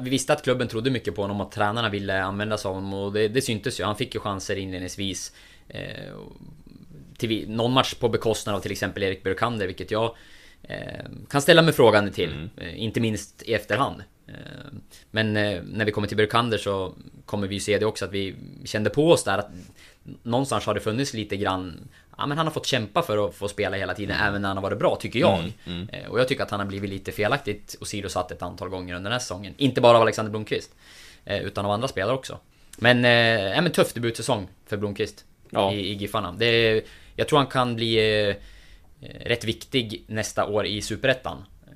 Speaker 4: vi visste att klubben trodde mycket på honom och att tränarna ville använda sig av honom och det, det syntes ju. Han fick ju chanser inledningsvis. Eh, till någon match på bekostnad av till exempel Erik Björkander, vilket jag eh, kan ställa mig frågande till. Eh, inte minst i efterhand. Eh, men eh, när vi kommer till Björkander så kommer vi se det också att vi kände på oss där att någonstans har det funnits lite grann Ja men han har fått kämpa för att få spela hela tiden även när han har varit bra, tycker jag.
Speaker 3: Mm, mm.
Speaker 4: Eh, Och jag tycker att han har blivit lite felaktigt åsidosatt ett antal gånger under den här säsongen. Inte bara av Alexander Blomqvist. eh, Utan av andra spelare också. Men, eh, ja, men tuff debutsäsong för Blomqvist.
Speaker 3: Ja.
Speaker 4: i, i Giffarna. Det, jag tror han kan bli rätt viktig nästa år i Superettan. Eh,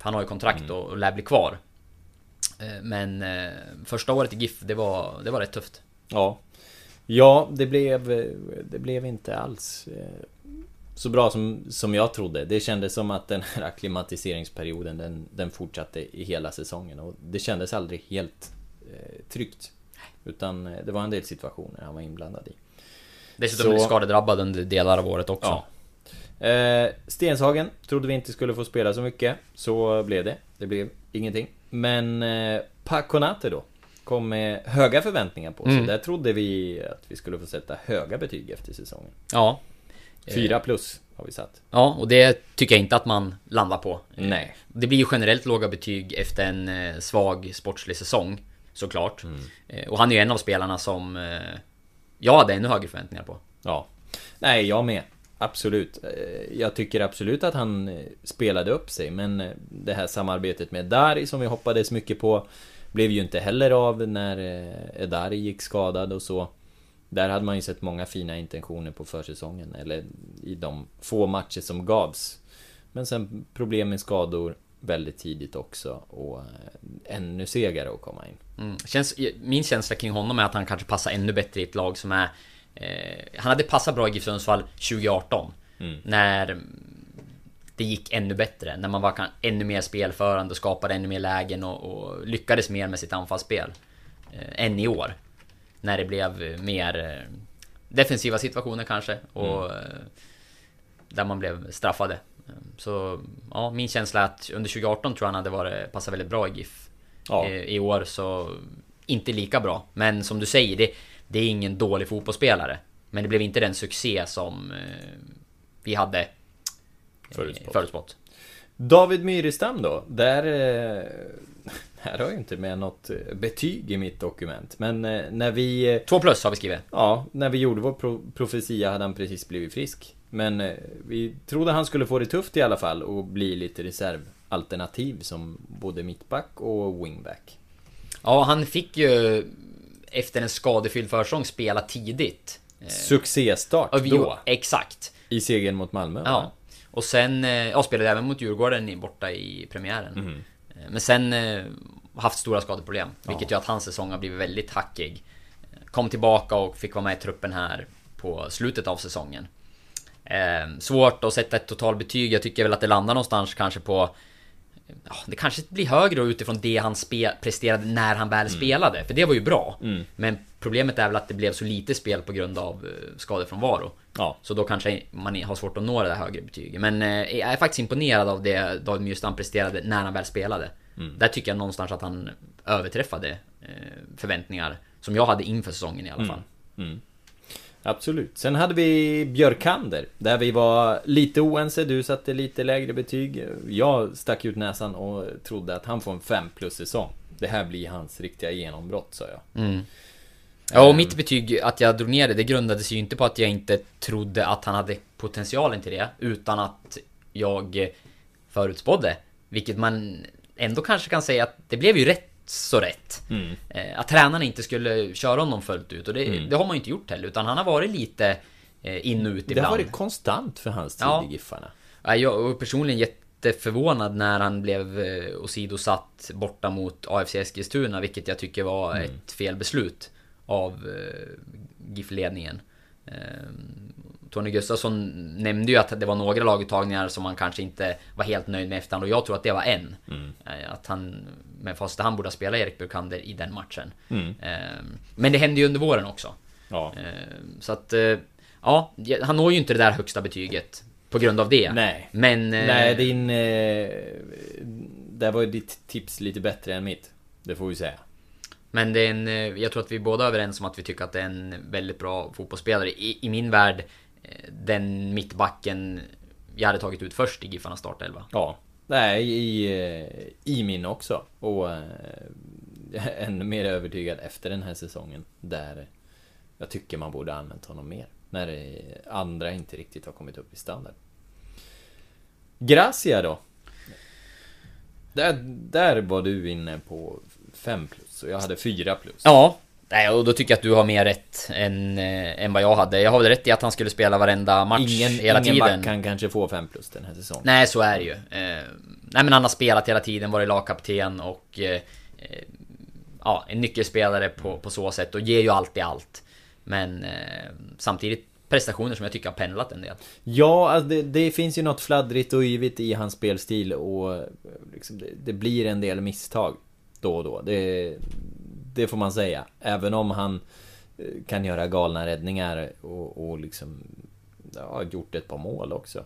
Speaker 4: Han har ju kontrakt
Speaker 3: Mm.
Speaker 4: och, och lär bli kvar. Eh, Men eh, första året i GIF, det var, det var rätt tufft.
Speaker 3: Ja. Ja, det blev, det blev inte alls eh, så bra som, som jag trodde. Det kändes som att den här akklimatiseringsperioden den, den fortsatte i hela säsongen och det kändes aldrig helt eh, tryggt. Utan det var en del situationer han var inblandad i.
Speaker 4: Dessutom
Speaker 3: Så-
Speaker 4: skadedrabbad under delar av året också.
Speaker 3: Ja. Eh, Stenshagen trodde vi inte skulle få spela så mycket. Så blev det. Det blev ingenting. Men eh, Paconate då. Kom med höga förväntningar på sig.
Speaker 4: Mm.
Speaker 3: Där trodde vi att vi skulle få sätta höga betyg efter säsongen.
Speaker 4: ja.
Speaker 3: Fyra plus har vi satt.
Speaker 4: Ja, och det tycker jag inte att man landar på.
Speaker 3: Nej.
Speaker 4: Det blir ju generellt låga betyg efter en eh, svag sportslig säsong. Såklart.
Speaker 3: Mm.
Speaker 4: Eh, och han är ju en av spelarna som eh, jag hade ännu högre förväntningar på.
Speaker 3: Ja. Nej, jag med. Absolut. Eh, jag tycker absolut att han eh, spelade upp sig, men eh, det här samarbetet med Dari som vi hoppades mycket på blev ju inte heller av när Dari gick skadad och så. Där hade man ju sett många fina intentioner på försäsongen, eller i de få matcher som gavs. Men sen problem med skador väldigt tidigt också och ännu segare att komma in.
Speaker 4: Mm. Känns, min känsla kring honom är att han kanske passar ännu bättre i ett lag som är... Eh, han hade passat bra i GIF Sundsvall 2018.
Speaker 3: Mm.
Speaker 4: När det gick ännu bättre. När man var ännu mer spelförande och skapade ännu mer lägen och, och lyckades mer med sitt anfallsspel. Eh, än i år. När det blev mer eh, defensiva situationer kanske. Och
Speaker 3: Mm.
Speaker 4: eh, där man blev straffade. Så ja, min känsla är att under 2018 tror jag han hade varit, passat väldigt bra i GIF.
Speaker 3: Ja.
Speaker 4: Eh, I år så inte lika bra. Men som du säger, det, det är ingen dålig fotbollsspelare. Men det blev inte den succé som eh, vi hade eh,
Speaker 3: Förutspått.
Speaker 4: förutspått.
Speaker 3: David Myrestam då? Där... eh, Här har jag inte med något betyg i mitt dokument. Men när vi...
Speaker 4: Två plus har vi skrivit.
Speaker 3: Ja, när vi gjorde vår pro profetia hade han precis blivit frisk. Men vi trodde han skulle få det tufft i alla fall och bli lite reservalternativ som både mittback och wingback.
Speaker 4: Ja, han fick ju efter en skadefylld försäsong spela tidigt. Eh,
Speaker 3: Succéstart
Speaker 4: ja, vi-
Speaker 3: då.
Speaker 4: Exakt.
Speaker 3: I segern mot Malmö.
Speaker 4: Ja.
Speaker 3: va?
Speaker 4: Och sen, eh, ja, spelade även mot Djurgården borta i premiären. Eh, Men sen haft stora skadeproblem. Vilket gör att hans säsong har blivit väldigt hackig. Kom tillbaka och fick vara med i truppen här på slutet av säsongen. Svårt att sätta ett totalbetyg. Jag tycker väl att det landar någonstans kanske på... Det kanske blir högre utifrån det han spe, presterade när han väl spelade. För det var ju bra.
Speaker 3: Mm.
Speaker 4: Men problemet är väl att det blev så lite spel på grund av eh, skadefrånvaro.
Speaker 3: Ja.
Speaker 4: Så då kanske man har svårt att nå det där högre betyget. Men eh, jag är faktiskt imponerad av det David Myrstam presterade när han väl spelade.
Speaker 3: Mm.
Speaker 4: Där tycker jag någonstans att han överträffade eh, förväntningar som jag hade inför säsongen i alla fall.
Speaker 3: Mm. Absolut. Sen hade vi Björkander, där vi var lite oense. Du satte lite lägre betyg. Jag stack ut näsan och trodde att han får en 5 plus säsong. Det här blir hans riktiga genombrott, sa jag.
Speaker 4: Mm. Ja, och mitt betyg, att jag drog ner det, det grundades ju inte på att jag inte trodde att han hade potentialen till det. Utan att jag förutspådde. Vilket man ändå kanske kan säga att det blev ju rätt så rätt.
Speaker 3: Mm.
Speaker 4: Eh, Att tränarna inte skulle köra honom fullt ut. Och det,
Speaker 3: Mm.
Speaker 4: det har man ju inte gjort heller. Utan han har varit lite eh, in och ut
Speaker 3: Det
Speaker 4: ibland.
Speaker 3: har varit konstant för hans tid
Speaker 4: Ja.
Speaker 3: i Giffarna.
Speaker 4: Ja, Jag är personligen jätteförvånad när han blev eh, åsidosatt borta mot AFC Eskilstuna, vilket jag tycker var
Speaker 3: Mm.
Speaker 4: ett fel beslut av GIF-ledningen. Tony Gustafsson nämnde ju att det var några laguttagningar som han kanske inte var helt nöjd med efterhand och jag tror att det var en.
Speaker 3: Mm.
Speaker 4: Eh, Att han, med fast han borde ha spelat Erik Burkander i den matchen.
Speaker 3: Mm.
Speaker 4: Eh, Men det hände ju under våren också.
Speaker 3: Ja.
Speaker 4: Eh, Så att, eh, ja, han når ju inte det där högsta betyget på grund av det.
Speaker 3: Nej.
Speaker 4: Men... eh,
Speaker 3: Nej, din... Där var ju ditt tips lite bättre än mitt. Det får vi säga.
Speaker 4: Men det är en, jag tror att vi båda är överens om att vi tycker att det är en väldigt bra fotbollsspelare. I, i min värld, den mittbacken jag hade tagit ut först i Giffarnas startelva.
Speaker 3: Ja. Nej, i, eh, i min också. Och eh, är ännu mer övertygad efter den här säsongen. Där jag tycker man borde använt honom mer. När eh, andra inte riktigt har kommit upp i standard. Gracia då? Där, där var du inne på 5 plus och jag hade 4 plus.
Speaker 4: Ja, Nej, och då tycker jag att du har mer rätt än, eh, än vad jag hade. Jag har väl rätt i att han skulle spela varenda match
Speaker 3: Ingen,
Speaker 4: hela
Speaker 3: ingen
Speaker 4: tiden.
Speaker 3: back kan kanske få 5 plus den här säsongen.
Speaker 4: Nej, så är det ju. Eh, nej, men han har spelat hela tiden, varit lagkapten och... Eh, eh, ja, en nyckelspelare på, på så sätt och ger ju alltid allt. Men eh, samtidigt prestationer som jag tycker har pendlat en del.
Speaker 3: Ja, alltså det, det finns ju något fladdrigt och yvigt i hans spelstil och eh, liksom det, det blir en del misstag då och då. Det, det får man säga. Även om han eh, kan göra galna räddningar och, och liksom ja, gjort ett par mål också.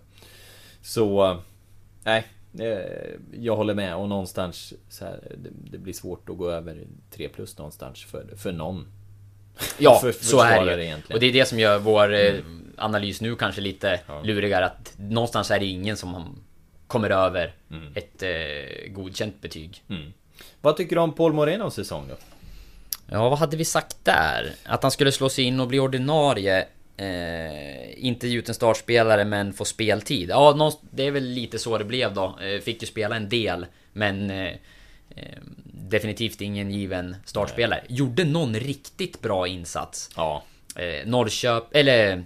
Speaker 3: Så, nej. eh, Jag håller med och någonstans så här, det, det blir svårt att gå över 3 plus någonstans för, för någon.
Speaker 4: Ja,
Speaker 3: För- för
Speaker 4: så är det
Speaker 3: egentligen.
Speaker 4: Och det är det som gör vår eh, analys nu kanske lite lurigare. Att någonstans är det ingen som kommer över ett eh, godkänt betyg.
Speaker 3: Vad tycker du om Paul Morenos säsong då?
Speaker 4: Ja, vad hade vi sagt där? Att han skulle slå sig in och bli ordinarie. Eh, inte en startspelare men få speltid. Ja, det är väl lite så det blev då. Eh, fick ju spela en del, men eh, eh, definitivt ingen given startspelare. Gjorde någon riktigt bra insats.
Speaker 3: Ja.
Speaker 4: Eh, Norrköp, eller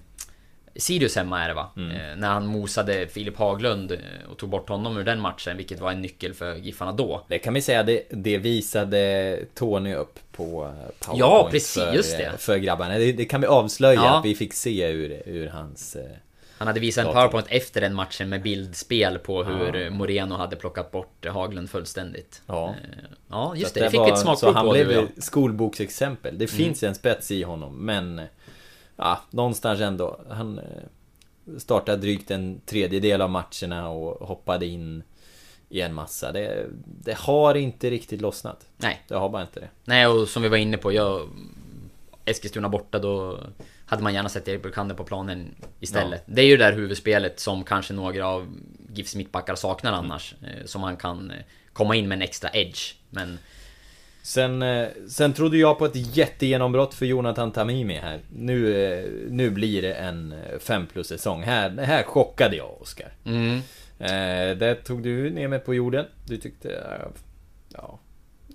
Speaker 4: Sirius hemma är det va?
Speaker 3: Mm.
Speaker 4: Eh, när han mosade Filip Haglund eh, och tog bort honom ur den matchen, vilket var en nyckel för Giffarna då.
Speaker 3: Det kan vi säga, det, det visade Tony upp på eh, PowerPoint
Speaker 4: Ja, precis,
Speaker 3: för,
Speaker 4: just det.
Speaker 3: eh, för grabbarna. Det, det kan vi avslöja
Speaker 4: Ja.
Speaker 3: att vi fick se ur, ur hans... eh,
Speaker 4: Han hade visat en powerpoint efter den matchen med bildspel på hur
Speaker 3: Ja.
Speaker 4: Moreno hade plockat bort Haglund fullständigt.
Speaker 3: Ja.
Speaker 4: Ja, just
Speaker 3: så
Speaker 4: det. Det fick vi ett
Speaker 3: Så
Speaker 4: smakprov
Speaker 3: han
Speaker 4: på
Speaker 3: blev
Speaker 4: du och jag.
Speaker 3: ju skolboksexempel. Det
Speaker 4: Mm.
Speaker 3: finns en spets i honom, men... Ja, någonstans ändå. Han startade drygt en tredjedel av matcherna och hoppade in i en massa. Det, det har inte riktigt lossnat.
Speaker 4: Nej.
Speaker 3: Det har bara inte det.
Speaker 4: Nej, och som vi var inne på, jag... Eskilstuna borta, då hade man gärna sett Erik Brukander på planen istället. Det är ju det där huvudspelet som kanske några av GIFs mittbackar saknar annars. eh, Som man kan eh, komma in med en extra edge. Men
Speaker 3: Sen, eh, sen trodde jag på ett jättegenombrott för Jonathan Tamimi här. Nu, nu blir det en 5 plus säsong. Här, här chockade jag Oskar.
Speaker 4: Mm.
Speaker 3: Eh, där tog du ner mig på jorden. Du tyckte... eh, Ja...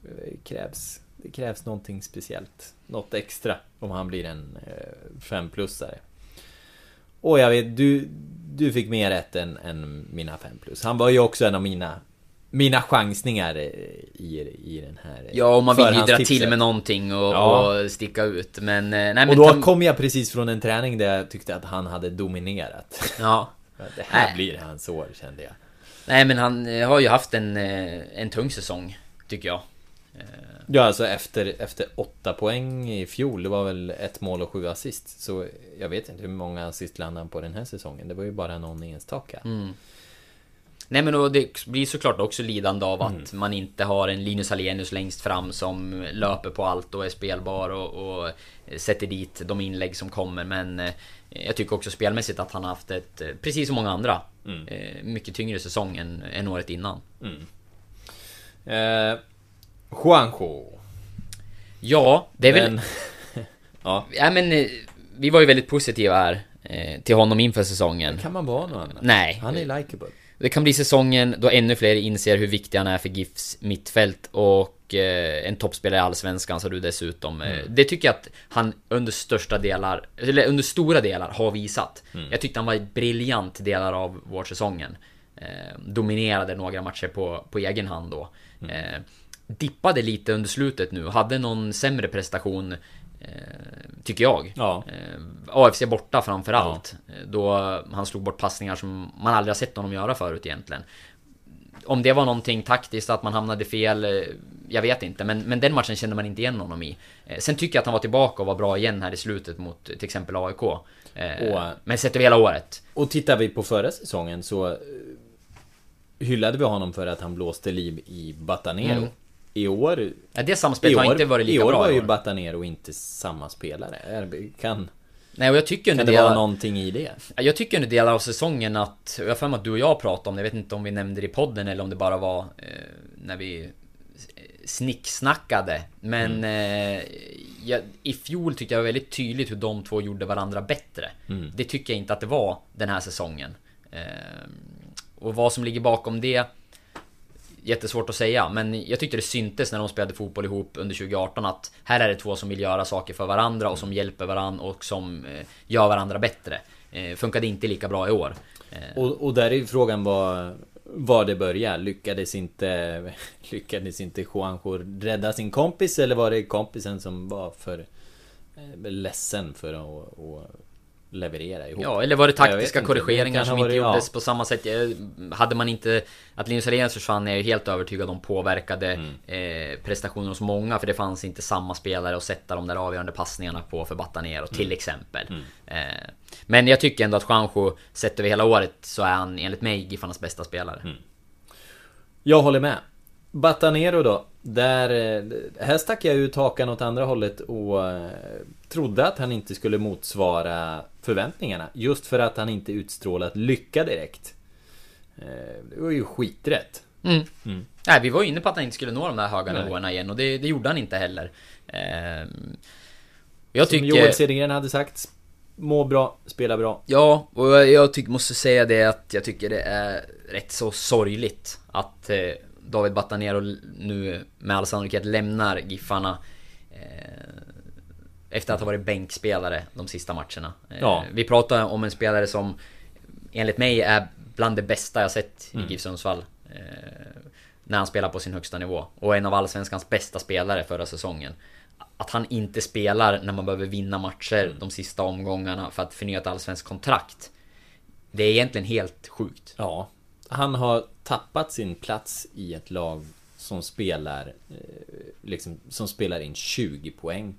Speaker 3: Det krävs, det krävs någonting speciellt. Något extra om han blir en 5-plussare. Och jag vet, du, du fick mer rätt än, än mina 5 plus. Han var ju också en av mina mina chansningar eh, i, i den här
Speaker 4: ja, och man vill ju dra till med någonting och,
Speaker 3: Ja.
Speaker 4: och sticka ut. Men... eh, Nej, men
Speaker 3: Och då kom jag precis från en träning där jag tyckte att han hade dominerat.
Speaker 4: Ja.
Speaker 3: Det här
Speaker 4: Nej.
Speaker 3: blir hans år kände jag.
Speaker 4: Nej men han eh, har ju haft en, eh, en tung säsong, tycker jag.
Speaker 3: Ja, alltså efter, efter åtta poäng i fjol, det var väl ett mål och sju assist. Så jag vet inte hur många assist landade han på den här säsongen. Det var ju bara någon enstaka.
Speaker 4: Mm. Nej men och det blir såklart också lidande av
Speaker 3: Mm.
Speaker 4: att man inte har en Linus Alenius längst fram som löper på allt och är spelbar och, och sätter dit de inlägg som kommer. Men eh, jag tycker också spelmässigt att han har haft ett, eh, precis som många andra,
Speaker 3: Mm.
Speaker 4: eh, mycket tyngre säsong än, än året innan.
Speaker 3: Eh, Juanjo.
Speaker 4: Ja, det är väl...
Speaker 3: Men- ja.
Speaker 4: Ja men vi var ju väldigt positiva här till honom inför säsongen.
Speaker 3: Kan man vara något annat?
Speaker 4: Nej.
Speaker 3: Han är likeable.
Speaker 4: Det kan bli säsongen då ännu fler inser hur viktig han är för GIFs mittfält och eh, en toppspelare i Allsvenskan sa du dessutom. Eh,
Speaker 3: Mm.
Speaker 4: Det tycker jag att han under största delar, eller under stora delar har visat.
Speaker 3: Mm.
Speaker 4: Jag tyckte han var briljant delar av vårsäsongen. Eh, dominerade några matcher på, på egen hand då.
Speaker 3: Mm.
Speaker 4: Eh, dippade lite under slutet nu, hade någon sämre prestation Tycker jag.
Speaker 3: Ja.
Speaker 4: Eh, AFC borta framförallt. Eh, Då han slog bort passningar som man aldrig har sett honom göra förut egentligen. Om det var någonting taktiskt, att man hamnade fel, eh, jag vet inte. Men, men den matchen kände man inte igen honom i. Eh, Sen tycker jag att han var tillbaka och var bra igen här i slutet mot till exempel AIK. Eh,
Speaker 3: Och-
Speaker 4: Men sett över hela året.
Speaker 3: Och tittar vi på förra säsongen så eh, hyllade vi honom för att han blåste liv i Batanero.
Speaker 4: Mm.
Speaker 3: I år...
Speaker 4: Ja, det samspelet har inte varit lika
Speaker 3: I år
Speaker 4: bra
Speaker 3: var
Speaker 4: i
Speaker 3: ju
Speaker 4: år.
Speaker 3: Batanero inte samma spelare. Kan,
Speaker 4: Nej, och jag tycker
Speaker 3: kan
Speaker 4: under
Speaker 3: det vara
Speaker 4: delar-
Speaker 3: någonting i det?
Speaker 4: Ja, Jag tycker under delar av säsongen att, jag har att du och jag pratade om det, jag vet inte om vi nämnde det i podden eller om det bara var eh, när vi eh, snicksnackade. Men eh, jag, i fjol tyckte jag var väldigt tydligt hur de två gjorde varandra bättre.
Speaker 3: Mm.
Speaker 4: Det tycker jag inte att det var den här säsongen. Eh, och vad som ligger bakom det jättesvårt att säga, men jag tyckte det syntes när de spelade fotboll ihop under 2018 att här är det två som vill göra saker för varandra och som hjälper varandra och som eh, gör varandra bättre. Eh, funkade inte lika bra i år.
Speaker 3: Eh. Och, och där är ju frågan vad, var det börjar. Lyckades inte, lyckades inte Juanjo rädda sin kompis eller var det kompisen som var för ledsen för att, att leverera ihop.
Speaker 4: Ja, eller var det taktiska korrigeringar som inte gjordes ja. på samma sätt? Hade man inte... Att Linus Alenius försvann är jag helt övertygad om påverkade mm. eh, prestationen hos många. För det fanns inte samma spelare att sätta de där avgörande passningarna på för Batanero till mm. exempel. Mm. Eh, men jag tycker ändå att Juanjo, sett över hela året, så är han enligt mig Giffarnas bästa spelare. Mm.
Speaker 3: Jag håller med. Batanero då. Där, eh, här stack jag ut hakan åt andra hållet och eh, trodde att han inte skulle motsvara förväntningarna. Just för att han inte utstrålat lycka direkt. Eh, det var ju skiträtt.
Speaker 4: Mm. Mm. Nej, vi var inne på att han inte skulle nå de där höga Nej. nivåerna igen och det, det, gjorde han inte heller.
Speaker 3: Jag Som tycker... Joel Cedergren hade sagt, må bra, spela bra.
Speaker 4: Ja, och jag, jag tycker, måste säga det att jag tycker det är rätt så sorgligt att David Batanero nu med all sannolikhet lämnar Giffarna eh, efter att ha varit bänkspelare de sista matcherna. Eh, ja. Vi pratar om en spelare som enligt mig är bland det bästa jag sett i mm. GIF Sundsvall. Eh, när han spelar på sin högsta nivå. Och en av Allsvenskans bästa spelare förra säsongen. Att han inte spelar när man behöver vinna matcher mm. de sista omgångarna för att förnya ett allsvenskt kontrakt. Det är egentligen helt sjukt.
Speaker 3: Ja. Han har tappat sin plats i ett lag som spelar eh, liksom, som spelar in 20 poäng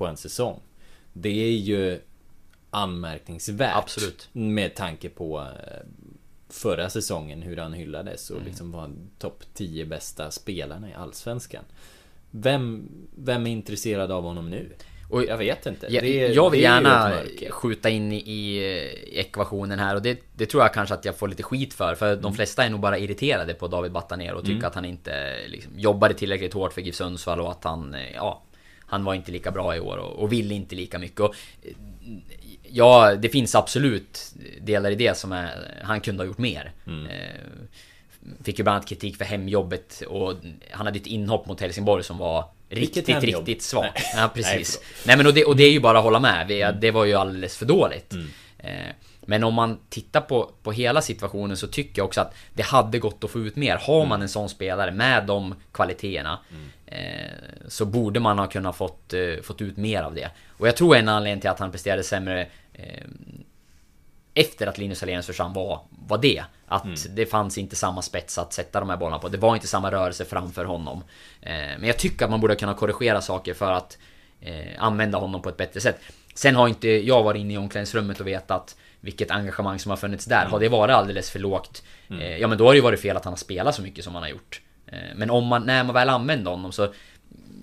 Speaker 3: på en säsong. Det är ju anmärkningsvärt.
Speaker 4: Absolut.
Speaker 3: Med tanke på eh, förra säsongen hur han hyllades och mm. liksom var topp 10 bästa spelarna i Allsvenskan. Vem, vem är intresserad av honom nu?
Speaker 4: Och jag vet inte. Jag, är, jag vill gärna skjuta in i, i, ekvationen här och det, det, tror jag kanske att jag får lite skit för. För mm. de flesta är nog bara irriterade på David Batanero och tycker mm. att han inte liksom, jobbade tillräckligt hårt för GIF Sundsvall och att han, ja, han var inte lika bra i år och, och ville inte lika mycket. Och, ja, det finns absolut delar i det som är, han kunde ha gjort mer. Mm. Eh, fick ju bland annat kritik för hemjobbet och han hade ett inhopp mot Helsingborg som var riktigt, riktigt svagt. Nej. Ja, precis. Nej, Nej, men och det, och det är ju bara att hålla med. Mm. Det var ju alldeles för dåligt. Mm. Men om man tittar på, på hela situationen så tycker jag också att det hade gått att få ut mer. Har man mm. en sån spelare med de kvaliteterna mm. eh, Så borde man ha kunnat fått, eh, fått ut mer av det. Och jag tror en anledning till att han presterade sämre eh, efter att Linus Alenius försvann var, var det. Att mm. det fanns inte samma spets att sätta de här bollarna på. Det var inte samma rörelse framför honom. Eh, men jag tycker att man borde kunna korrigera saker för att eh, använda honom på ett bättre sätt. Sen har inte jag varit inne i omklädningsrummet och vetat vilket engagemang som har funnits där. Mm. Har det varit alldeles för lågt? Mm. Eh, ja men då har det ju varit fel att han har spelat så mycket som han har gjort. Eh, men om man, när man väl använder honom så...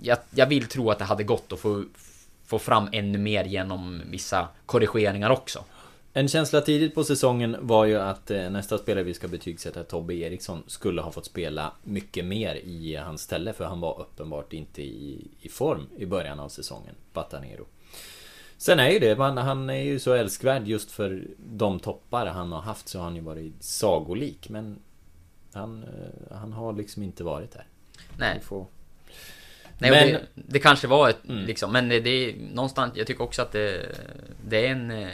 Speaker 4: Jag, jag vill tro att det hade gått att få, få fram ännu mer genom vissa korrigeringar också.
Speaker 3: En känsla tidigt på säsongen var ju att eh, nästa spelare vi ska betygsätta, Tobbe Eriksson, skulle ha fått spela mycket mer i hans ställe. För han var uppenbart inte i, i form i början av säsongen, Batanero. Sen är ju det, man, han är ju så älskvärd just för de toppar han har haft så har han ju varit sagolik. Men han, eh, han har liksom inte varit där.
Speaker 4: Nej. Får... Nej, men, det, det, kanske var ett, mm. liksom, men det, det är någonstans, jag tycker också att det, det är en eh,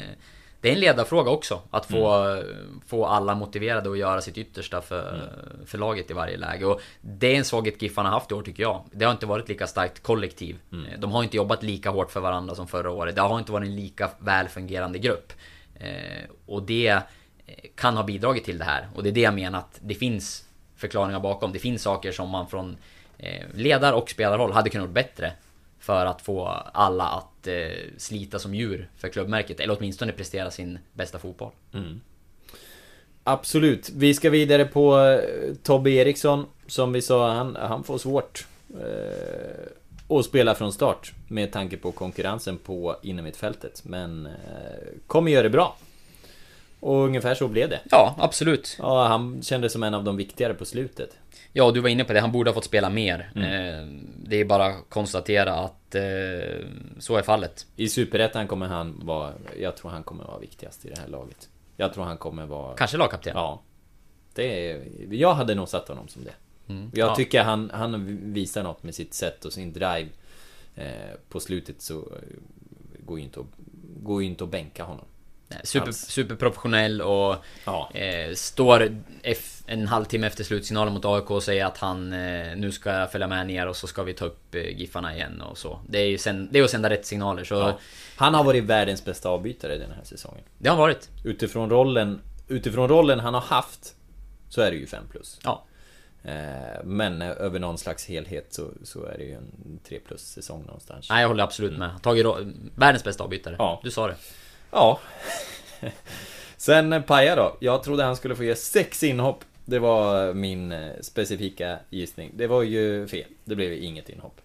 Speaker 4: det är en ledarfråga också. Att få, mm. få alla motiverade att göra sitt yttersta för, mm. för laget i varje läge. Och det är en svaghet Giffarna haft i år tycker jag. Det har inte varit lika starkt kollektiv. Mm. De har inte jobbat lika hårt för varandra som förra året. Det har inte varit en lika väl fungerande grupp. Eh, och det eh, kan ha bidragit till det här. Och det är det jag menar att det finns förklaringar bakom. Det finns saker som man från eh, ledar och spelarhåll hade kunnat gjort bättre. För att få alla att eh, slita som djur för klubbmärket. Eller åtminstone prestera sin bästa fotboll. Mm.
Speaker 3: Absolut. Vi ska vidare på eh, Tobbe Eriksson. Som vi sa, han, han får svårt. Eh, att spela från start. Med tanke på konkurrensen på innermittfältet. Men eh, kommer göra det bra. Och ungefär så blev det.
Speaker 4: Ja, absolut.
Speaker 3: Ja, han kändes som en av de viktigare på slutet.
Speaker 4: Ja, du var inne på det. Han borde ha fått spela mer. Mm. Eh, det är bara att konstatera att eh, så är fallet.
Speaker 3: I Superettan kommer han vara... Jag tror han kommer vara viktigast i det här laget. Jag tror han kommer vara...
Speaker 4: Kanske lagkapten?
Speaker 3: Ja. Det är, jag hade nog satt honom som det. Mm. Jag
Speaker 4: Ja.
Speaker 3: tycker han, han visar något med sitt sätt och sin drive. Eh, på slutet så går ju inte att, går ju inte att bänka honom.
Speaker 4: Super,
Speaker 3: Alls.
Speaker 4: superprofessionell och
Speaker 3: Ja.
Speaker 4: eh, står en halvtimme efter slutsignalen mot AIK och säger att han eh, nu ska jag följa med ner och så ska vi ta upp eh, Giffarna igen och så. Det är ju sen, det är att sända rätt signaler så
Speaker 3: Ja. Han har varit världens bästa avbytare den här säsongen.
Speaker 4: det har han varit.
Speaker 3: Utifrån rollen, utifrån rollen han har haft så är det ju 5 plus.
Speaker 4: Ja.
Speaker 3: Eh, Men eh, över någon slags helhet så, så är det ju en 3 plus säsong någonstans.
Speaker 4: Nej jag håller absolut med. Tagit världens bästa avbytare.
Speaker 3: Ja.
Speaker 4: Du sa det.
Speaker 3: Ja. Sen eh, Paja då. Jag trodde han skulle få ge sex inhopp. Det var min eh, specifika gissning. Det var ju fel. Det blev inget inhopp.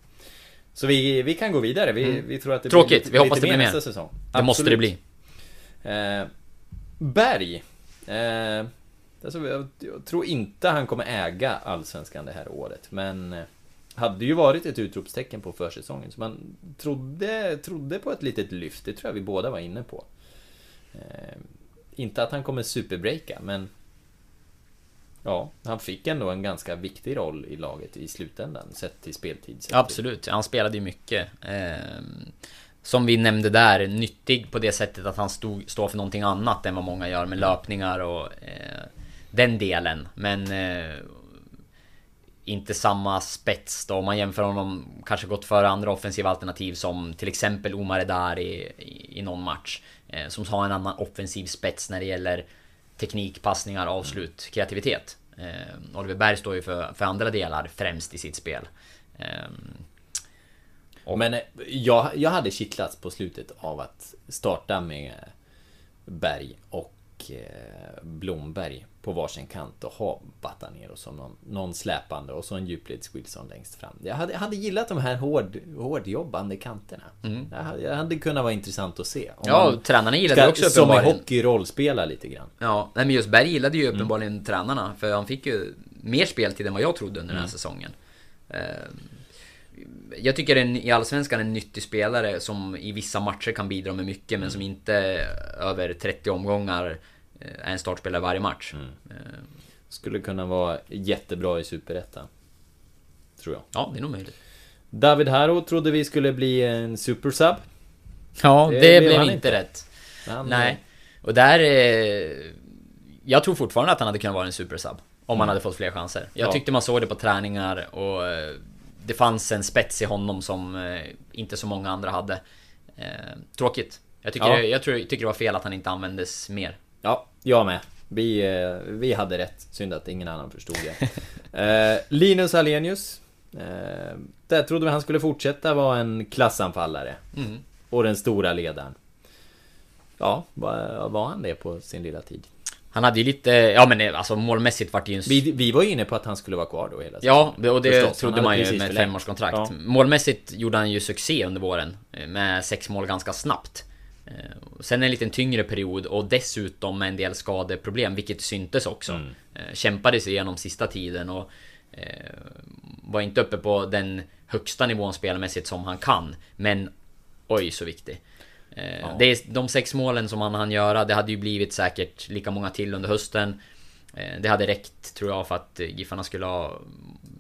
Speaker 3: Så vi, vi kan gå vidare. Vi, vi tror att det
Speaker 4: Mm. Tråkigt.
Speaker 3: blir lite,
Speaker 4: Vi hoppas
Speaker 3: lite
Speaker 4: det blir
Speaker 3: mer nästa säsong.
Speaker 4: Det måste det
Speaker 3: Absolut.
Speaker 4: bli.
Speaker 3: Eh, Berg. Eh, alltså, jag, jag tror inte han kommer äga Allsvenskan det här året. Men eh, hade ju varit ett utropstecken på försäsongen. Så man trodde, trodde på ett litet lyft. Det tror jag vi båda var inne på. Eh, inte att han kommer superbreaka, men... Ja, han fick ändå en ganska viktig roll i laget i slutändan, sett till speltid. Sett till-
Speaker 4: Absolut, han spelade ju mycket. Ehm, som vi nämnde där, nyttig på det sättet att han stod, står för någonting annat än vad många gör med löpningar och eh, den delen. Men eh, inte samma spets då. Om man jämför honom, kanske gått före andra offensiva alternativ som till exempel Omar Edar i, någon match. Eh, som har en annan offensiv spets när det gäller teknik, passningar, avslut, kreativitet. Eh, Oliver Berg står ju för, för andra delar främst i sitt spel. Ehm,
Speaker 3: Men eh, jag, jag hade kittlats på slutet av att starta med Berg och eh, Blomberg på varsin kant och ha Batanero som någon, någon släpande och så en djupleds Wilson längst fram. Jag hade, hade gillat de här hård, hårdjobbande kanterna. Jag, hade, jag hade kunnat vara intressant att se. Om
Speaker 4: Ja, tränarna gillade
Speaker 3: ska,
Speaker 4: också
Speaker 3: Som i
Speaker 4: uppenbarligen.
Speaker 3: hockey rollspela lite grann.
Speaker 4: Ja, nej men just Berg gillade
Speaker 3: Mm.
Speaker 4: ju uppenbarligen tränarna för han fick ju mer speltid än vad jag trodde under den
Speaker 3: Mm.
Speaker 4: här säsongen. Jag tycker en, i Allsvenskan en nyttig spelare som i vissa matcher kan bidra med mycket
Speaker 3: Mm.
Speaker 4: men som inte över 30 omgångar eh, är en startspelare varje match.
Speaker 3: Mm.
Speaker 4: Ehm,
Speaker 3: Skulle kunna vara jättebra i Superettan. Tror jag.
Speaker 4: Ja, det är nog möjligt.
Speaker 3: David Haro trodde vi skulle bli en supersub.
Speaker 4: Ja,
Speaker 3: Det
Speaker 4: det,
Speaker 3: blev
Speaker 4: inte
Speaker 3: inte.
Speaker 4: rätt.
Speaker 3: Han-
Speaker 4: Nej. Och där... Eh, jag tror fortfarande att han hade kunnat vara en supersub. Om han hade fått fler chanser. Jag
Speaker 3: Mm. Ja.
Speaker 4: tyckte man såg det på träningar och eh, det fanns en spets i honom som eh, inte så många andra hade. Eh, tråkigt. Jag tycker,
Speaker 3: Ja.
Speaker 4: jag, tror, jag tycker det var fel att han inte användes mer.
Speaker 3: Ja, jag med. Vi, eh, vi hade rätt. Synd att ingen annan förstod det. eh, Linus Alenius. Eh, där trodde vi han skulle fortsätta vara en klassanfallare.
Speaker 4: Mm.
Speaker 3: Och den stora ledaren. Ja, var, var han det på sin lilla tid?
Speaker 4: Han hade ju lite, ja men eh, alltså målmässigt vart det ju en...
Speaker 3: Vi, vi var ju inne på att han skulle vara kvar då hela
Speaker 4: Ja,
Speaker 3: säsongen.
Speaker 4: och det
Speaker 3: Förstås,
Speaker 4: trodde man ju med ett femårskontrakt.
Speaker 3: Ja.
Speaker 4: Målmässigt gjorde han ju succé under våren. eh, Med sex mål ganska snabbt. Eh, Sen en liten tyngre period och dessutom med en del skadeproblem, vilket syntes också.
Speaker 3: Mm.
Speaker 4: Kämpade sig igenom sista tiden och var inte uppe på den högsta nivån spelmässigt som han kan. Men oj så viktig. Eh,
Speaker 3: Ja.
Speaker 4: Det är, de sex målen som han hann göra, det hade ju blivit säkert lika många till under hösten. Eh, Det hade räckt tror jag för att eh, Giffarna skulle ha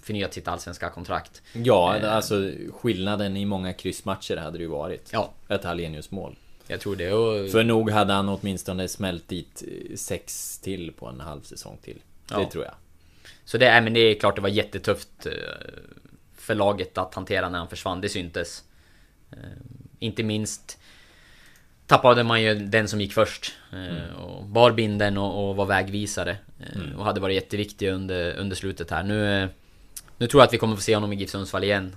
Speaker 4: förnyat sitt allsvenska kontrakt.
Speaker 3: Ja, alltså skillnaden i många kryssmatcher hade det ju varit.
Speaker 4: Ja.
Speaker 3: Ett Hallenius mål.
Speaker 4: Jag tror det och...
Speaker 3: För nog hade han åtminstone smält dit sex till på en halv säsong till. Det
Speaker 4: Ja.
Speaker 3: tror jag.
Speaker 4: Så det, är, men det är klart det var jättetufft för laget att hantera när han försvann, det syntes. Inte minst tappade man ju den som gick först. eh, Och bar binden och, och var vägvisare. eh, Och hade varit jätteviktig under, under slutet här. Nu, eh, nu tror jag att vi kommer få se honom i GIF Sundsvall igen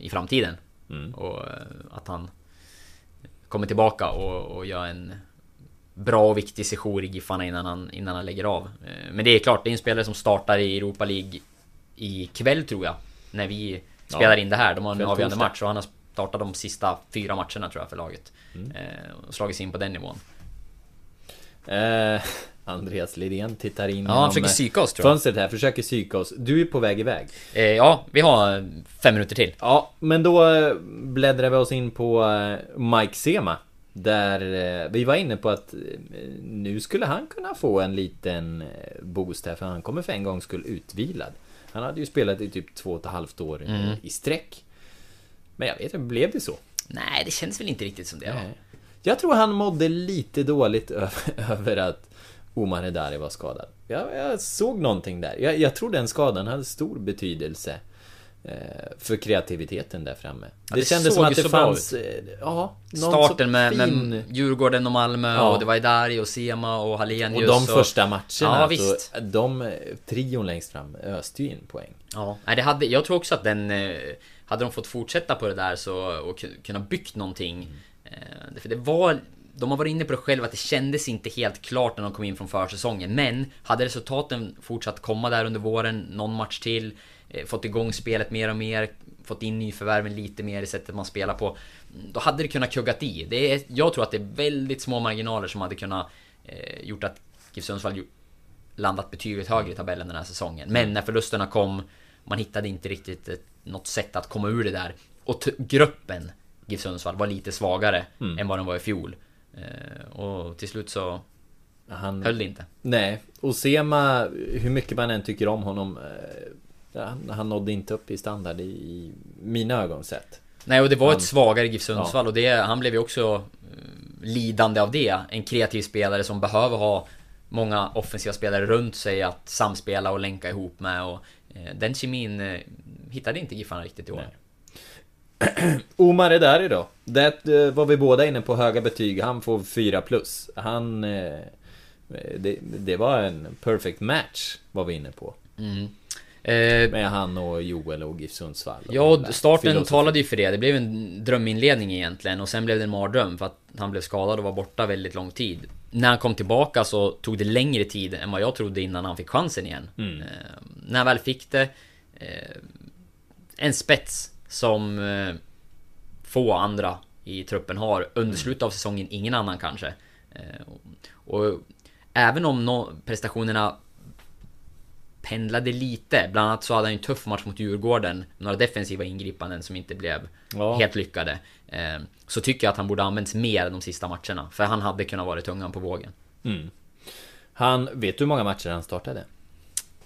Speaker 4: i framtiden.
Speaker 3: Mm.
Speaker 4: Och att han kommer tillbaka och, och gör en bra och viktig sejour i Giffarna innan han, innan han lägger av. Men det är klart, det är en spelare som startar i Europa League ikväll tror jag. När vi
Speaker 3: Ja.
Speaker 4: spelar in det här. De har en avgörande match och han har startat de sista fyra matcherna tror jag för laget.
Speaker 3: Mm.
Speaker 4: Eh, Och slagit sig in på den nivån.
Speaker 3: Eh, Andreas Lidén tittar in
Speaker 4: Ja, han försöker psyka oss tror jag.
Speaker 3: Fönstret här, försöker psyka oss. Du är på väg iväg.
Speaker 4: Eh, Ja, vi har fem minuter till.
Speaker 3: Ja, men då eh, bläddrar vi oss in på eh, Mike Sema. Där vi var inne på att nu skulle han kunna få en liten boost här för han kommer för en gång skull utvilad. Han hade ju spelat i typ två och ett halvt år
Speaker 4: Mm.
Speaker 3: i sträck. Men jag vet inte, blev det så?
Speaker 4: Nej, det känns väl inte riktigt som det.
Speaker 3: Nej. Jag tror han mådde lite dåligt över, över att Omar Hedari var skadad. Jag, jag såg någonting där. Jag, jag tror den skadan hade stor betydelse eh, för kreativiteten där framme.
Speaker 4: Ja,
Speaker 3: det,
Speaker 4: det
Speaker 3: kändes som att det
Speaker 4: så
Speaker 3: fanns... eh, Ja,
Speaker 4: Starten
Speaker 3: så
Speaker 4: med,
Speaker 3: fin-
Speaker 4: med Djurgården och Malmö
Speaker 3: Ja.
Speaker 4: och det var Idari och Sema och Hallenius
Speaker 3: Och de första matcherna,
Speaker 4: Ja,
Speaker 3: alltså,
Speaker 4: visst.
Speaker 3: de eh, trion längst fram öste ju in poäng.
Speaker 4: Ja, nej, det hade, jag tror också att den... eh, hade de fått fortsätta på det där så, och kunna byggt någonting. Eh, för det var... De har varit inne på det själva att det kändes inte helt klart när de kom in från försäsongen. Men hade resultaten fortsatt komma där under våren, någon match till, eh, fått igång spelet mer och mer, fått in nyförvärven lite mer i sättet man spelar på. Då hade det kunnat kuggat i. Det är, jag tror att det är väldigt små marginaler som hade kunnat eh, gjort att GIF Sundsvall landat betydligt högre i tabellen den här säsongen. Men när förlusterna kom, man hittade inte riktigt ett, något sätt att komma ur det där. Och gruppen GIF Sundsvall var lite svagare
Speaker 3: Mm.
Speaker 4: än vad den var i fjol. Eh, och till slut så
Speaker 3: Han,
Speaker 4: höll det inte.
Speaker 3: Nej, och Sema, hur mycket man än tycker om honom eh, han, han nådde inte upp i standard i, i mina ögon sett.
Speaker 4: Nej och det var
Speaker 3: Han-
Speaker 4: ett svagare GIF Sundsvall och det, han blev ju också eh, lidande av det. En kreativ spelare som behöver ha många offensiva spelare runt sig att samspela och länka ihop med och den kemin eh, hittade inte Giffarna riktigt i år.
Speaker 3: Nej. Omar är där idag. Det eh, var vi båda inne på höga betyg. Han får 4 plus. Han... eh, Det, det var en perfect match, var vi inne på.
Speaker 4: Mm. Eh,
Speaker 3: Med han och Joel och GIF Sundsvall. och
Speaker 4: Ja, starten
Speaker 3: filosofin.
Speaker 4: talade ju för det. Det blev en dröminledning egentligen och sen blev det en mardröm för att han blev skadad och var borta väldigt lång tid. När han kom tillbaka så tog det längre tid än vad jag trodde innan han fick chansen igen.
Speaker 3: Mm.
Speaker 4: Eh, när han väl fick det... Eh, en spets som eh, få andra i truppen har. Under slutet av säsongen ingen annan kanske. Eh, och, och även om no, prestationerna pendlade lite. Bland annat så hade han en tuff match mot Djurgården. Några defensiva ingripanden som inte blev
Speaker 3: Ja.
Speaker 4: helt lyckade. Eh, så tycker jag att han borde använts mer de sista matcherna. För han hade kunnat vara tungan på vågen.
Speaker 3: Mm. Han, vet du hur många matcher han startade?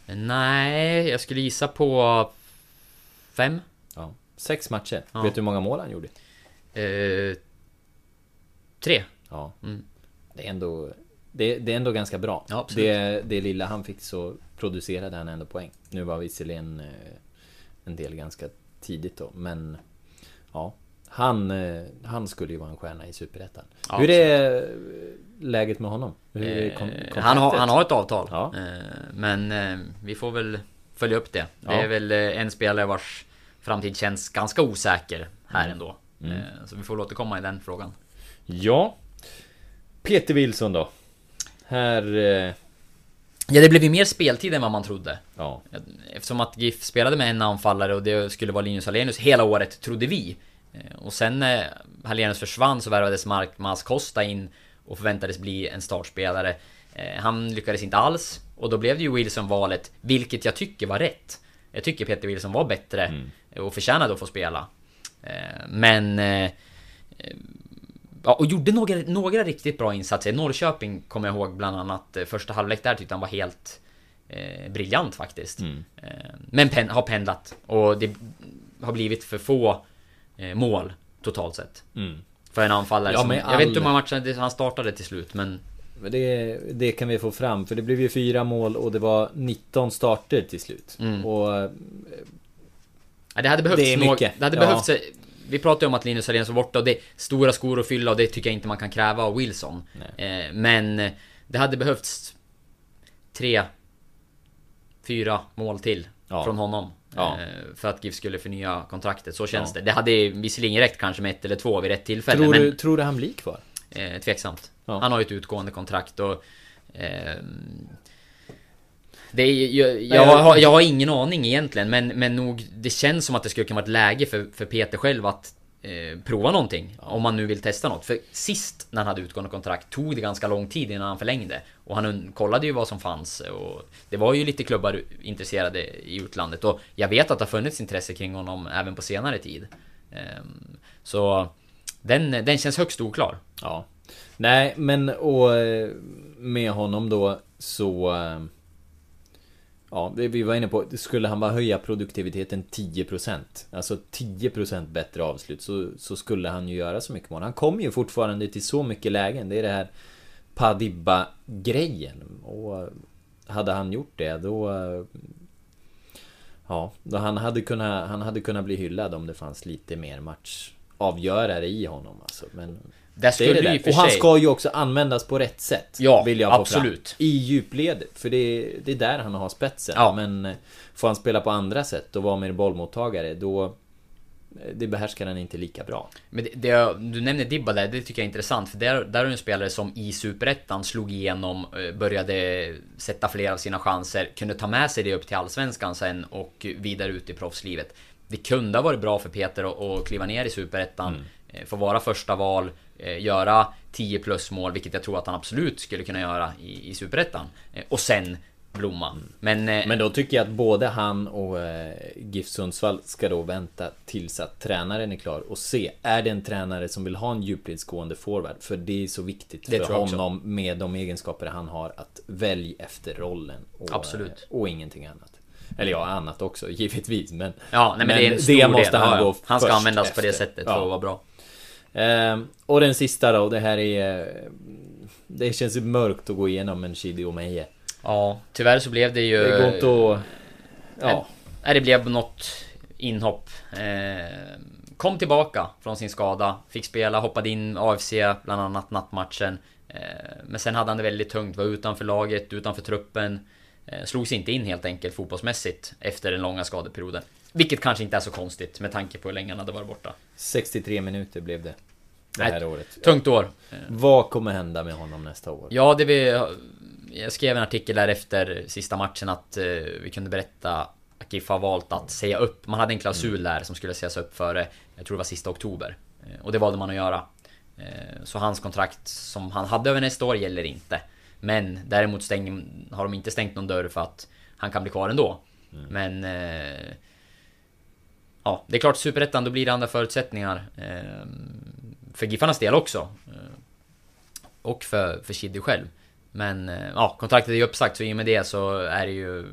Speaker 4: Nej, jag skulle gissa på... Fem?
Speaker 3: Ja. Sex matcher.
Speaker 4: Ja.
Speaker 3: Vet du hur många mål han gjorde?
Speaker 4: Eh, tre?
Speaker 3: Ja.
Speaker 4: Mm.
Speaker 3: Det är ändå... Det, det är ändå ganska bra.
Speaker 4: Ja, absolut.
Speaker 3: det, det lilla han fick så producerade han ändå poäng. Nu var visserligen eh, en del ganska tidigt då, men... Ja. Han, eh, han skulle ju vara en stjärna i Superettan.
Speaker 4: Ja,
Speaker 3: Hur är läget med honom?
Speaker 4: Eh, han, har, han har ett avtal.
Speaker 3: Ja.
Speaker 4: Eh, men eh, vi får väl följa upp det. Det
Speaker 3: Ja.
Speaker 4: är väl eh, en spelare vars framtid känns ganska osäker här ändå.
Speaker 3: Mm.
Speaker 4: Så vi får väl återkomma i den frågan.
Speaker 3: Ja. Peter Wilson då? Här... Eh,
Speaker 4: Ja, det blev ju mer speltid än vad man trodde.
Speaker 3: ja.
Speaker 4: Eftersom att GIF spelade med en anfallare och det skulle vara Linus Hallenius hela året, trodde vi. Eh, Och sen när Hallenius försvann så värvades Mas Costa in och förväntades bli en startspelare. Eh, Han lyckades inte alls och då blev det ju Wilson-valet, vilket jag tycker var rätt. Jag tycker Peter Wilson var bättre och förtjänade att få spela. Eh, Men... eh, Ja, och gjorde några, några riktigt bra insatser. Norrköping kommer jag ihåg bland annat eh, första halvlek där tyckte han var helt eh, briljant faktiskt.
Speaker 3: Mm.
Speaker 4: Eh, men pen, har pendlat och det har blivit för få eh, mål totalt sett.
Speaker 3: Mm.
Speaker 4: För en anfallare
Speaker 3: Ja,
Speaker 4: som...
Speaker 3: med
Speaker 4: Jag vet inte hur
Speaker 3: all-
Speaker 4: många matcher han startade till slut men...
Speaker 3: Men det, det kan vi få fram, för det blev ju fyra mål och det var 19 starter till slut.
Speaker 4: Mm.
Speaker 3: Och... eh,
Speaker 4: Ja, det hade behövts
Speaker 3: Det är mycket.
Speaker 4: Det hade
Speaker 3: Ja.
Speaker 4: behövts... eh, Vi pratade ju om att Linus Hallenius var borta och det är stora skor att fylla och det tycker jag inte man kan kräva av Wilson. Eh, men eh, det hade behövts tre, fyra mål till
Speaker 3: Ja.
Speaker 4: från honom.
Speaker 3: Ja.
Speaker 4: Eh, för att GIF skulle förnya kontraktet, så känns
Speaker 3: Ja.
Speaker 4: det. Det hade visserligen räckt kanske med ett eller två vid rätt tillfälle,
Speaker 3: tror,
Speaker 4: men
Speaker 3: du, tror du han blir kvar?
Speaker 4: eh, tveksamt.
Speaker 3: Ja.
Speaker 4: Han har ju ett utgående kontrakt och... ehm, det är, jag, jag, har, jag har ingen aning egentligen, men, men nog... Det känns som att det skulle kunna vara ett läge för, för Peter själv att eh, prova någonting. Om man nu vill testa något. För sist när han hade utgående kontrakt tog det ganska lång tid innan han förlängde. Och han kollade ju vad som fanns. Och det var ju lite klubbar intresserade i utlandet. Och jag vet att det har funnits intresse kring honom även på senare tid. Ehm, så den, den känns högst oklar.
Speaker 3: Ja. Nej, men och eh, med honom då så... Eh, Ja, det vi var inne på, skulle han bara höja produktiviteten 10% Alltså 10% bättre avslut så, så skulle han ju göra så mycket mål. Han kommer ju fortfarande till så mycket lägen. Det är det här Padibba-grejen Och eh, hade han gjort det då eh, Ja, då han hade kunnat, han hade kunnat bli hyllad om det fanns lite mer matchavgörare i honom alltså. Men
Speaker 4: det skulle det
Speaker 3: det. Och han ska ju också användas på rätt sätt.
Speaker 4: Ja,
Speaker 3: vill jag
Speaker 4: absolut.
Speaker 3: Fram. I djupledet. För det, det är där han har spetsen. Ja. Men eh, får han spela på andra sätt och vara mer bollmottagare då... Eh, det behärskar han inte lika bra.
Speaker 4: Men det, det, du nämner Dibba där, det tycker jag är intressant. För där, där är en spelare som i Superettan slog igenom, eh, började sätta fler av sina chanser, kunde ta med sig det upp till Allsvenskan sen och vidare ut i proffslivet. Det kunde ha varit bra för Peter att kliva ner i Superettan, mm. Få vara första val, Eh, göra 10 plus mål, vilket jag tror att han absolut skulle kunna göra i, i Superettan. Eh, och sen blomma. Mm. Men,
Speaker 3: eh, Men då tycker jag att både han och eh, GIF Sundsvall ska då vänta tills att tränaren är klar och se. Är det en tränare som vill ha en djupledsgående forward? För det är så viktigt
Speaker 4: det
Speaker 3: för honom med de egenskaper han har att välja efter rollen. Och,
Speaker 4: Absolut.
Speaker 3: Och ingenting annat. Eller ja, annat också givetvis. Men,
Speaker 4: ja, nej, men, men det, det måste del. han ja, gå Han ska användas efter. på det sättet för ja. att vara bra.
Speaker 3: Eh, och den sista då, det här är... Det känns ju mörkt att gå igenom en Shidi Omeje.
Speaker 4: Ja, tyvärr så blev det ju...
Speaker 3: Det går inte att... Ja.
Speaker 4: Nej, det blev något inhopp. Eh, kom tillbaka från sin skada. Fick spela, hoppade in AFC, bland annat nattmatchen. Eh, men sen hade han det väldigt tungt, var utanför laget, utanför truppen. Eh, slogs inte in helt enkelt fotbollsmässigt efter den långa skadeperioden. Vilket kanske inte är så konstigt med tanke på hur länge han hade varit borta.
Speaker 3: 63 minuter blev det. Det här Nej, året.
Speaker 4: Tungt år.
Speaker 3: Vad kommer hända med honom nästa år?
Speaker 4: Ja, det vi... Jag skrev en artikel där efter sista matchen att uh, vi kunde berätta att GIF har valt att säga upp. Man hade en klausul mm. där som skulle sägas upp före, jag tror det var sista oktober. Uh, och det valde man att göra. Så hans kontrakt som han hade över nästa år gäller inte. Men däremot stäng, har de inte stängt någon dörr för att han kan bli kvar ändå. Mm. Men ja, det är klart Superettan, då blir det andra förutsättningar. Eh, för Giffarnas del också. Eh, och för, för Kiddy själv. Men eh, ja, kontraktet är ju uppsagt så i och med det så är det ju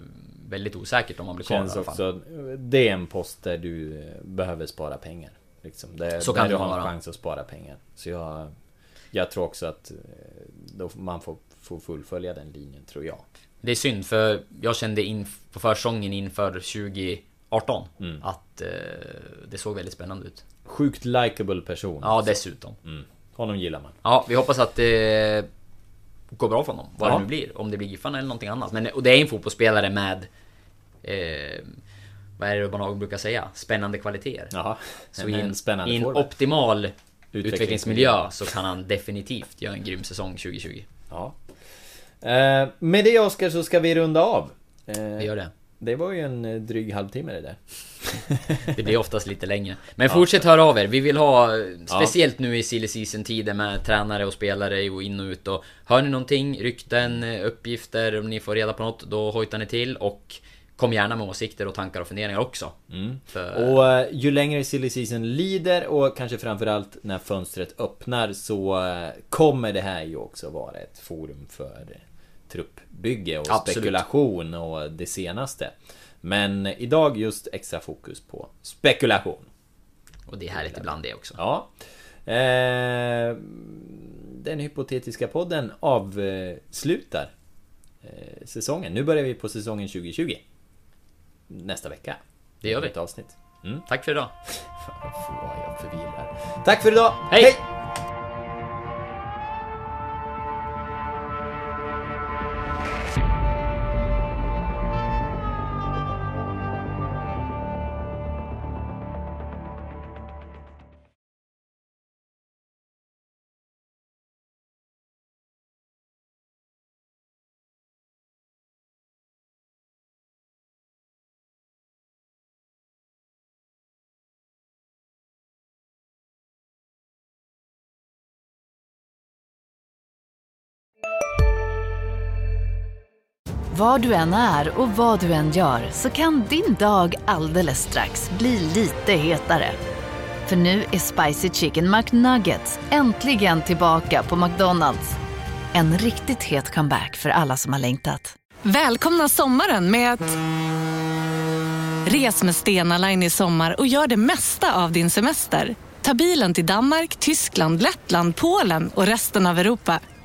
Speaker 4: väldigt osäkert om man blir kvar
Speaker 3: Känns också, det är en post där du behöver spara pengar. Liksom. Det,
Speaker 4: så kan
Speaker 3: du
Speaker 4: ha
Speaker 3: en chans att spara pengar. Så jag, jag tror också att man får, får fullfölja den linjen, tror jag.
Speaker 4: Det är synd för jag kände in på försäsongen inför 20 18. Mm. Att eh, det såg väldigt spännande ut.
Speaker 3: Sjukt likable person.
Speaker 4: Ja, dessutom.
Speaker 3: Mm. Honom gillar man.
Speaker 4: Ja, vi hoppas att det går bra för honom. Vad ja. det nu blir. Om det blir Giffarna eller någonting annat. Men och det är en fotbollsspelare med... Eh, vad är det man brukar säga? Spännande kvaliteter.
Speaker 3: Jaha.
Speaker 4: Så i en, i en optimal utvecklingsmiljö så kan han definitivt göra en grym säsong 2020.
Speaker 3: Ja. Eh, med det Oskar så ska vi runda av.
Speaker 4: Eh, vi gör det.
Speaker 3: Det var ju en eh, dryg halvtimme det där.
Speaker 4: det blir oftast lite längre. Men ja. fortsätt höra av er. Vi vill ha, speciellt nu i silly season tider med tränare och spelare och in och ut och Hör ni någonting, rykten, uppgifter, om ni får reda på något, då hojtar ni till och Kom gärna med åsikter och tankar och funderingar också.
Speaker 3: Mm. För... Och ju längre silly season lider och kanske framförallt när fönstret öppnar så kommer det här ju också vara ett forum för truppbygge och Absolut. spekulation och det senaste. Men idag just extra fokus på spekulation.
Speaker 4: Och det är härligt ibland det också.
Speaker 3: Ja. Eh, den hypotetiska podden avslutar eh, säsongen. Nu börjar vi på säsongen 2020. Nästa vecka.
Speaker 4: Det gör vi.
Speaker 3: Ett avsnitt.
Speaker 4: Mm. Tack för idag.
Speaker 3: Vad jag förvirrar. Tack för idag.
Speaker 4: Hej! Hej!
Speaker 7: Var du än är och vad du än gör så kan din dag alldeles strax bli lite hetare. För nu är Spicy Chicken McNuggets äntligen tillbaka på McDonalds. En riktigt het comeback för alla som har längtat.
Speaker 8: Välkomna sommaren med att... Res med Stena Line i sommar och gör det mesta av din semester. Ta bilen till Danmark, Tyskland, Lettland, Polen och resten av Europa.